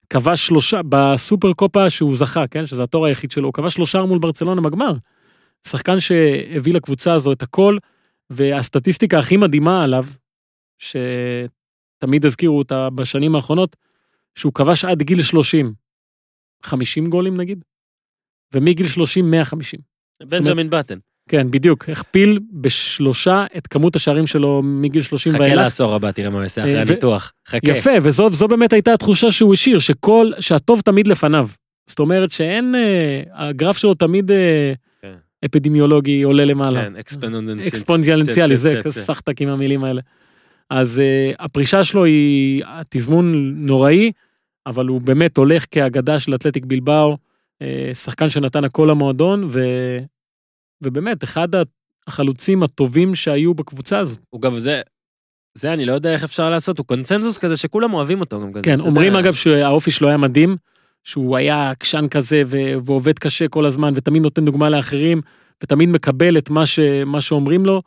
כבש שלושה, בסופר קופה שהוא זכה, כן, שזה התואר היחיד שלו, הוא כבש שלושה מול ברצלונה בגמר. שחקן שהביא לקבוצה הזו את הכל, והסטטיסטיקה הכי מדהימה עליו, שתמיד הזכירו אותה בשנים האחרונות, שהוא כבש עד גיל 30, 50 גולים נגיד, ומגיל 30, 150. בנג'מין בטן. כן, בדיוק, הכפיל בשלושה את כמות השערים שלו מגיל 30 חכה ואילך. לעשור הבא, תראה מה הוא יעשה אחרי אה, ו- הניתוח. חכה. יפה, וזו זו באמת הייתה התחושה שהוא השאיר, שכל, שהטוב תמיד לפניו. זאת אומרת שאין, אה, הגרף שלו תמיד אה, כן. אפידמיולוגי עולה למעלה. כן, אקספוננציאלי. אקספוננציאלי, זה סחטק עם המילים האלה. אז הפרישה שלו היא תזמון נוראי, אבל הוא באמת הולך כאגדה של אתלטיק בלבאו, שחקן שנתן הכל למועדון, ו... ובאמת, אחד החלוצים הטובים שהיו בקבוצה הזאת. הוא גם זה, זה אני לא יודע איך אפשר לעשות, הוא קונצנזוס כזה שכולם אוהבים אותו גם כזה. כן, אומרים יודע. אגב שהאופי שלו היה מדהים, שהוא היה עקשן כזה ו... ועובד קשה כל הזמן, ותמיד נותן דוגמה לאחרים, ותמיד מקבל את מה, ש... מה שאומרים לו.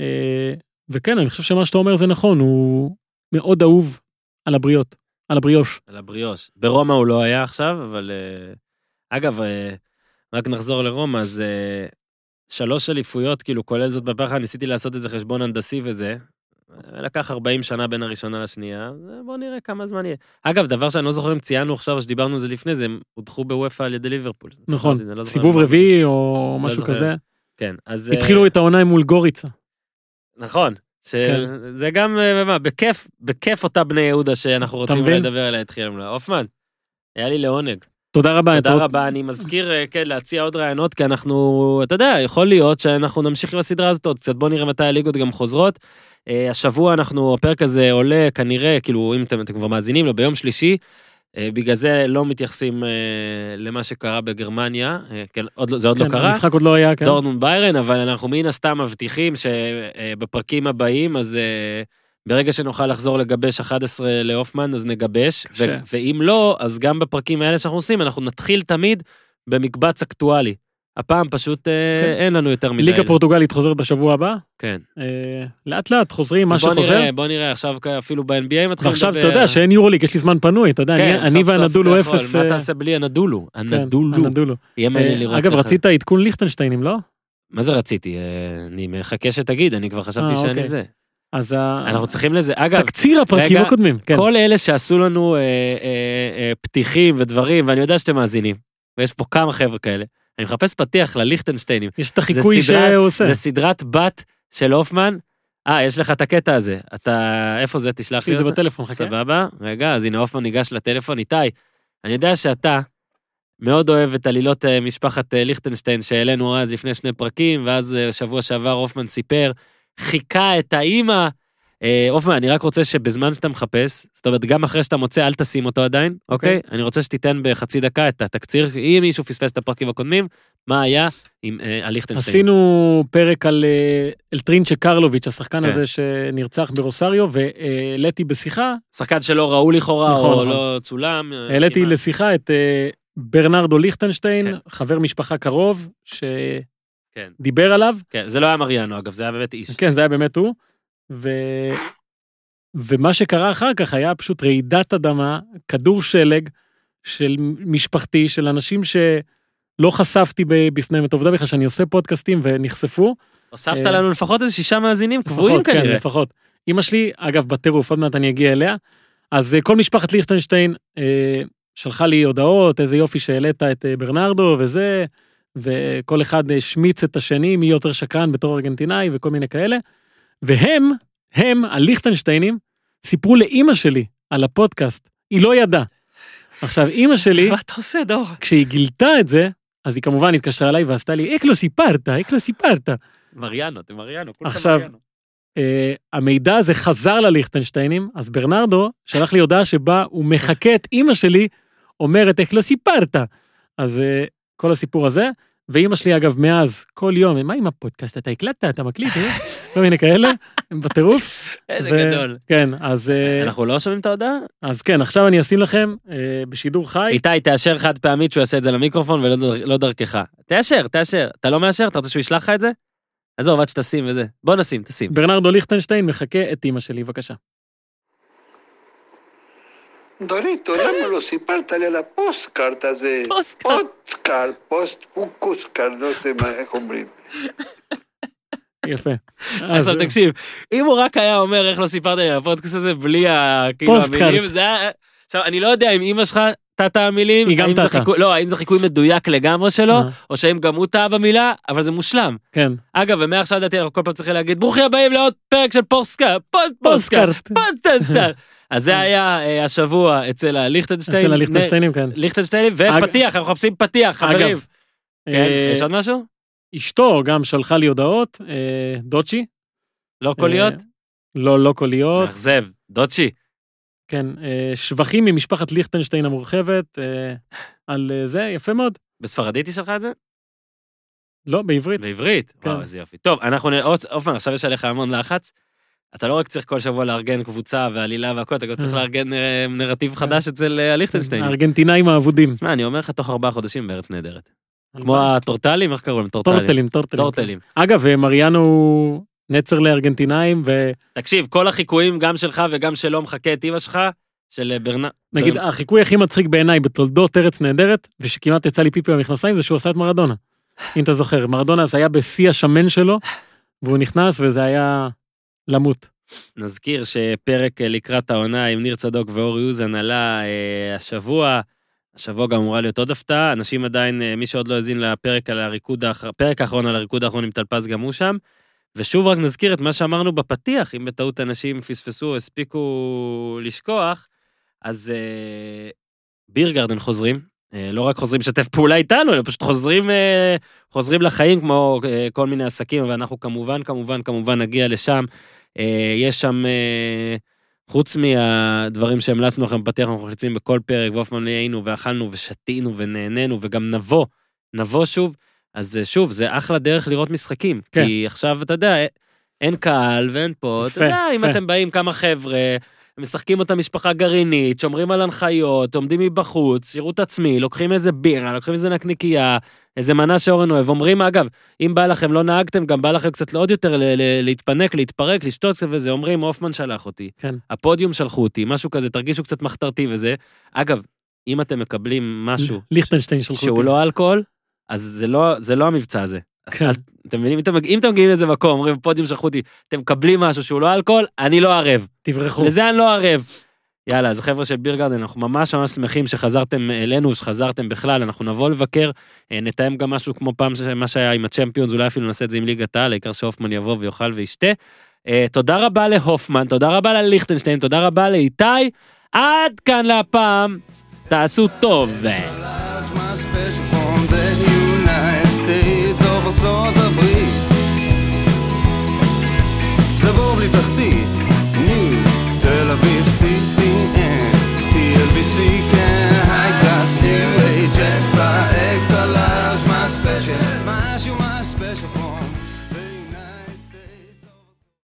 אה, וכן, אני חושב שמה שאתה אומר זה נכון, הוא מאוד אהוב על הבריות, על הבריאוש. על הבריאוש. ברומא הוא לא היה עכשיו, אבל... אה, אגב, אה, רק נחזור לרומא, אז אה, שלוש אליפויות, כאילו, כולל זאת בפחד, ניסיתי לעשות איזה חשבון הנדסי וזה. לקח 40 שנה בין הראשונה לשנייה, בוא נראה כמה זמן יהיה. אגב, דבר שאני לא זוכר אם ציינו עכשיו, שדיברנו על זה לפני, זה הם הודחו בוופא על ידי ליברפול. נכון, לא סיבוב רביעי או משהו זוכר. כזה. כן, אז... אה, התחילו את העונה מול גוריצה. נכון. כן. שזה גם, אה, מה, בכיף, בכיף אותה בני יהודה שאנחנו רוצים? לדבר עליה התחילה. הופמן, היה לי לעונג. תודה רבה. תודה אתה- רבה, אני מזכיר, אה, כן, להציע עוד רעיונות, כי אנחנו, אתה יודע, יכול להיות שאנחנו נמשיך עם הסדרה הזאת עוד קצת, בוא נראה מתי הליגות גם חוזרות. אה, השבוע אנחנו, הפרק הזה עולה כנראה, כאילו, אם אתם, אתם כבר מאזינים לו, ביום שלישי. אה, בגלל זה לא מתייחסים למה שקרה בגרמניה, כן, עוד, לא- זה עוד לא כן, קרה. המשחק עוד לא היה, כן. דורטמונד ביירן, אבל אנחנו מן הסתם מבטיחים שבפרקים הבאים, אז ברגע שנוכל לחזור לגבש 11 להופמן, אז נגבש, ו- ש- ואם לא, אז גם בפרקים האלה שאנחנו עושים, אנחנו נתחיל תמיד במקבץ אקטואלי. הפעם פשוט אה, כן. אין לנו יותר מדי. ליגה פורטוגלית חוזרת בשבוע הבא. כן. אה, לאט לאט חוזרים, מה שחוזר. נראה, בוא נראה, עכשיו אפילו ב-NBA מתחילים ועכשיו אתה יודע שאין יורוליג, יש לי זמן פנוי, אתה יודע, כן, אני- אני והנדולו. אפס. מה אה, תעשה בלי הנדולו? כן, הנדולו. הנדולו. יהיה מעניין אה, לראות. אגב, רצית עדכון ליכטנשטיינים, לא? מה זה רציתי? אה, אני מחכה שתגיד, אני כבר חשבתי אה, שאני אוקיי. זה. אז אנחנו צריכים לזה. אגב, תקציר הפרקים רגע, הקודמים, כן. כל אלה שעשו לנו אה, אה, אה, פתיחים ודברים, ואני יודע שאתם מאזינים, ויש פה כמה חבר'ה כאלה, אני מחפש פתיח לליכטנשטיינים. יש את החיקוי שהוא עושה. זה סדרת בת של הופמן. אה, יש לך את הקטע הזה. אתה, איפה זה? תשלח לי את זה. בטלפון, חכה. סבבה? רגע, אז הנה הופמן ניגש לטלפון. איתי, אני יודע שאתה מאוד אוהב את עלילות אה, משפחת אה, ליכטנשטיין שהעלינו אז לפני שני פרקים, ואז אה, שבוע שעבר הופמן סיפר, חיכה את האימא. אה, הופמן, אני רק רוצה שבזמן שאתה מחפש, זאת אומרת, גם אחרי שאתה מוצא, אל תשים אותו עדיין, אוקיי? אני רוצה שתיתן בחצי דקה את התקציר, אם מישהו פספס את הפרקים הקודמים, מה היה עם אה, הליכטנשטיין. עשינו פרק על אה, אלטרינצ'ה קרלוביץ', השחקן כן. הזה שנרצח ברוסריו, והעליתי בשיחה, שחקן שלא ראו לכאורה, נכון, או נכון. לא צולם. אה, העליתי כמעט. לשיחה את אה, ברנרדו ליכטנשטיין, כן. חבר משפחה קרוב, כן, שדיבר עליו, כן, זה לא היה מריאנו, אגב, זה היה באמת איש. כן, זה היה באמת הוא, ו... ומה שקרה אחר כך היה פשוט רעידת אדמה, כדור שלג של משפחתי, של אנשים שלא חשפתי בפניהם את העובדה בכלל שאני עושה פודקאסטים ונחשפו. הוספת אה, לנו לפחות איזה שישה מאזינים קבועים כן, כנראה. לפחות. אמא שלי, אגב, בטירוף, עוד מעט אני אגיע אליה. אז אה, כל משפחת ליכטנשטיין אה, שלחה לי הודעות, איזה יופי שהעלית את אה, ברנרדו וזה, וכל אחד השמיץ את השני, מי יותר שקרן בתור ארגנטינאי וכל מיני כאלה. והם, הם, הליכטנשטיינים, סיפרו לאימא שלי על הפודקאסט. היא לא ידעה. עכשיו, אימא שלי, מה אתה עושה, דור? כשהיא גילתה את זה, אז היא כמובן התקשרה אליי ועשתה לי, איך לא סיפרת, איך לא סיפרת. מריאנו, אתם מריאנו, כולכם עכשיו, מריאנו. אה, המידע הזה חזר לליכטנשטיינים, אז ברנרדו שלח לי הודעה שבה הוא מחקה את אימא שלי, אומרת, איך לא סיפרת. אז אה, כל הסיפור הזה, ואימא שלי אגב מאז, כל יום, מה עם הפודקאסט, אתה הקלטת, אתה מקליט, אה? <laughs> כל מיני כאלה, הם בטירוף. איזה גדול. כן, אז, אה, אנחנו לא שומעים את ההודעה? אז כן, עכשיו אני אשים לכם אה, בשידור חי. איתי, תאשר חד פעמית שהוא יעשה את זה למיקרופון ולא לא דרכך. תאשר, תאשר. אתה לא מאשר? אתה רוצה שהוא ישלח לך את זה? עזוב, עד שתשים וזה. בוא נשים, תשים. ברנרדו ליכטנשטיין מחקה את אימא שלי, בבקשה. דוריטו, למה לא סיפרת לי על הפוסטקארט הזה. פוסטקארט. פוסטקארט, פוסט פוקוסקארט, לא יודע מה, איך אומרים. יפה. <laughs> עכשיו תקשיב, אם הוא רק היה אומר איך לא סיפרת לי על הפודקאסט הזה בלי ה... כאילו פוסטקארט. המילים, זה היה... עכשיו, אני לא יודע אם אימא שלך טעתה המילים, היא גם טעתה. לא, האם זה חיקוי מדויק לגמרי שלו, אה. או שהאם גם הוא טעה במילה, אבל זה מושלם. כן, אגב, ומעכשיו לדעתי אנחנו כל פעם צריכים להגיד, ברוכים הבאים לעוד פרק של פוסטקארט, פוסטקארט, פוסטקארט. אז זה היה אה, השבוע אצל הליכטנשטיין. אצל הליכטנשטיינים, כן. ליכטנשטיינים, ופתיח, אנחנו מחפשים פתיח, חברים. אגב, כן, אה, יש עוד משהו? אשתו גם שלחה לי הודעות, אה, דוצ'י. לא קוליות? אה, לא, לא קוליות. מאכזב, דוצ'י. כן, אה, שבחים ממשפחת ליכטנשטיין המורחבת, אה, על אה, זה, יפה מאוד. בספרדית היא שלחה את זה? לא, בעברית. בעברית? כן. וואו, איזה יופי. טוב, אנחנו, נ- עוד- אופן, עכשיו יש עליך המון לחץ. אתה לא רק צריך כל שבוע לארגן קבוצה ועלילה והכל, אתה גם צריך אה. לארגן אה, נרטיב חדש אצל אה, הליכטנשטיין. הארגנטינאים האבודים. תשמע, אני אומר לך, תוך ארבעה חודשים בארץ נהדרת. כמו הטורטלים, איך קראו להם? טורטלים. טורטלים. אגב, אה, מריאנו נצר לארגנטינאים, תקשיב, כל החיקויים, גם שלך וגם שלו, מחכה את אימא שלך, של אה, ברנ... ונגיד, בר- החיקוי הכי מצחיק בעיניי בתולדות ארץ נהדרת, ושכמעט יצא לי פיפי במכנסיים, זה שהוא עשה את מרדונה. אם אתה זוכר, מרדונה זה היה בשיא השמן שלו, והוא נכנס וזה היה למות. נזכיר שפרק אה, לקראת העונה עם ניר צדוק ואורי אוזן עלה אה, השבוע. השבוע גם אמורה להיות עוד הפתעה, אנשים עדיין, אה, מי שעוד לא האזין לפרק על הריקוד, האח- פרק האחרון על הריקוד האחרון עם טלפז גם הוא שם. ושוב רק נזכיר את מה שאמרנו בפתיח, אם בטעות אנשים פספסו או הספיקו לשכוח, אז אה, ביר גרדן חוזרים, לא רק חוזרים לשתף פעולה איתנו, אלא פשוט חוזרים, אה, חוזרים לחיים כמו אה, כל מיני עסקים, ואנחנו כמובן, כמובן, כמובן נגיע לשם. אה, יש שם, אה, חוץ מהדברים שהמלצנו לכם בפתיח, אנחנו חוצים בכל פרק, ואופמן היינו ואכלנו ושתינו ונהנינו, וגם נבוא, נבוא שוב. אז אה, שוב, זה אחלה דרך לראות משחקים. כן. כי עכשיו, אתה יודע, אה, אין קהל ואין פה, אתה יפה, יודע, אם. אתם באים כמה חבר'ה, משחקים אותה משפחה גרעינית, שומרים על הנחיות, עומדים מבחוץ, שירות עצמי, לוקחים איזה בירה, לוקחים איזה נקניקייה, איזה מנה שאורן אוהב. אומרים, אגב, אם בא לכם, לא נהגתם, גם בא לכם קצת עוד יותר להתפנק, להתפרק, לשתות וזה, אומרים, הופמן שלח אותי. כן. הפודיום שלחו אותי, משהו כזה, תרגישו קצת מחתרתי וזה. אגב, אם אתם מקבלים משהו ליכטנשטיין שלחו אותי. שהוא לא אלכוהול, אז זה לא, זה לא המבצע הזה. כן. אתם מבינים? אם אתם, מגיעים לאיזה מקום, אומרים, פודיום שלחו אותי, אתם מקבלים משהו שהוא לא אלכוהול, אני לא ערב. תברחו. לזה אני לא ערב. יאללה, אז חבר'ה של ביר גרדן, אנחנו ממש ממש שמחים שחזרתם אלינו, שחזרתם בכלל, אנחנו נבוא לבקר, אה, נתאם גם משהו כמו פעם, ש- מה שהיה עם הצ'מפיונס, אולי אפילו נעשה את זה עם ליגת העל, העיקר שהופמן יבוא ויאכל וישתה. אה, תודה רבה להופמן, תודה רבה לליכטנשטיין, תודה רבה לאיתי. עד כאן להפעם, תעשו טוב.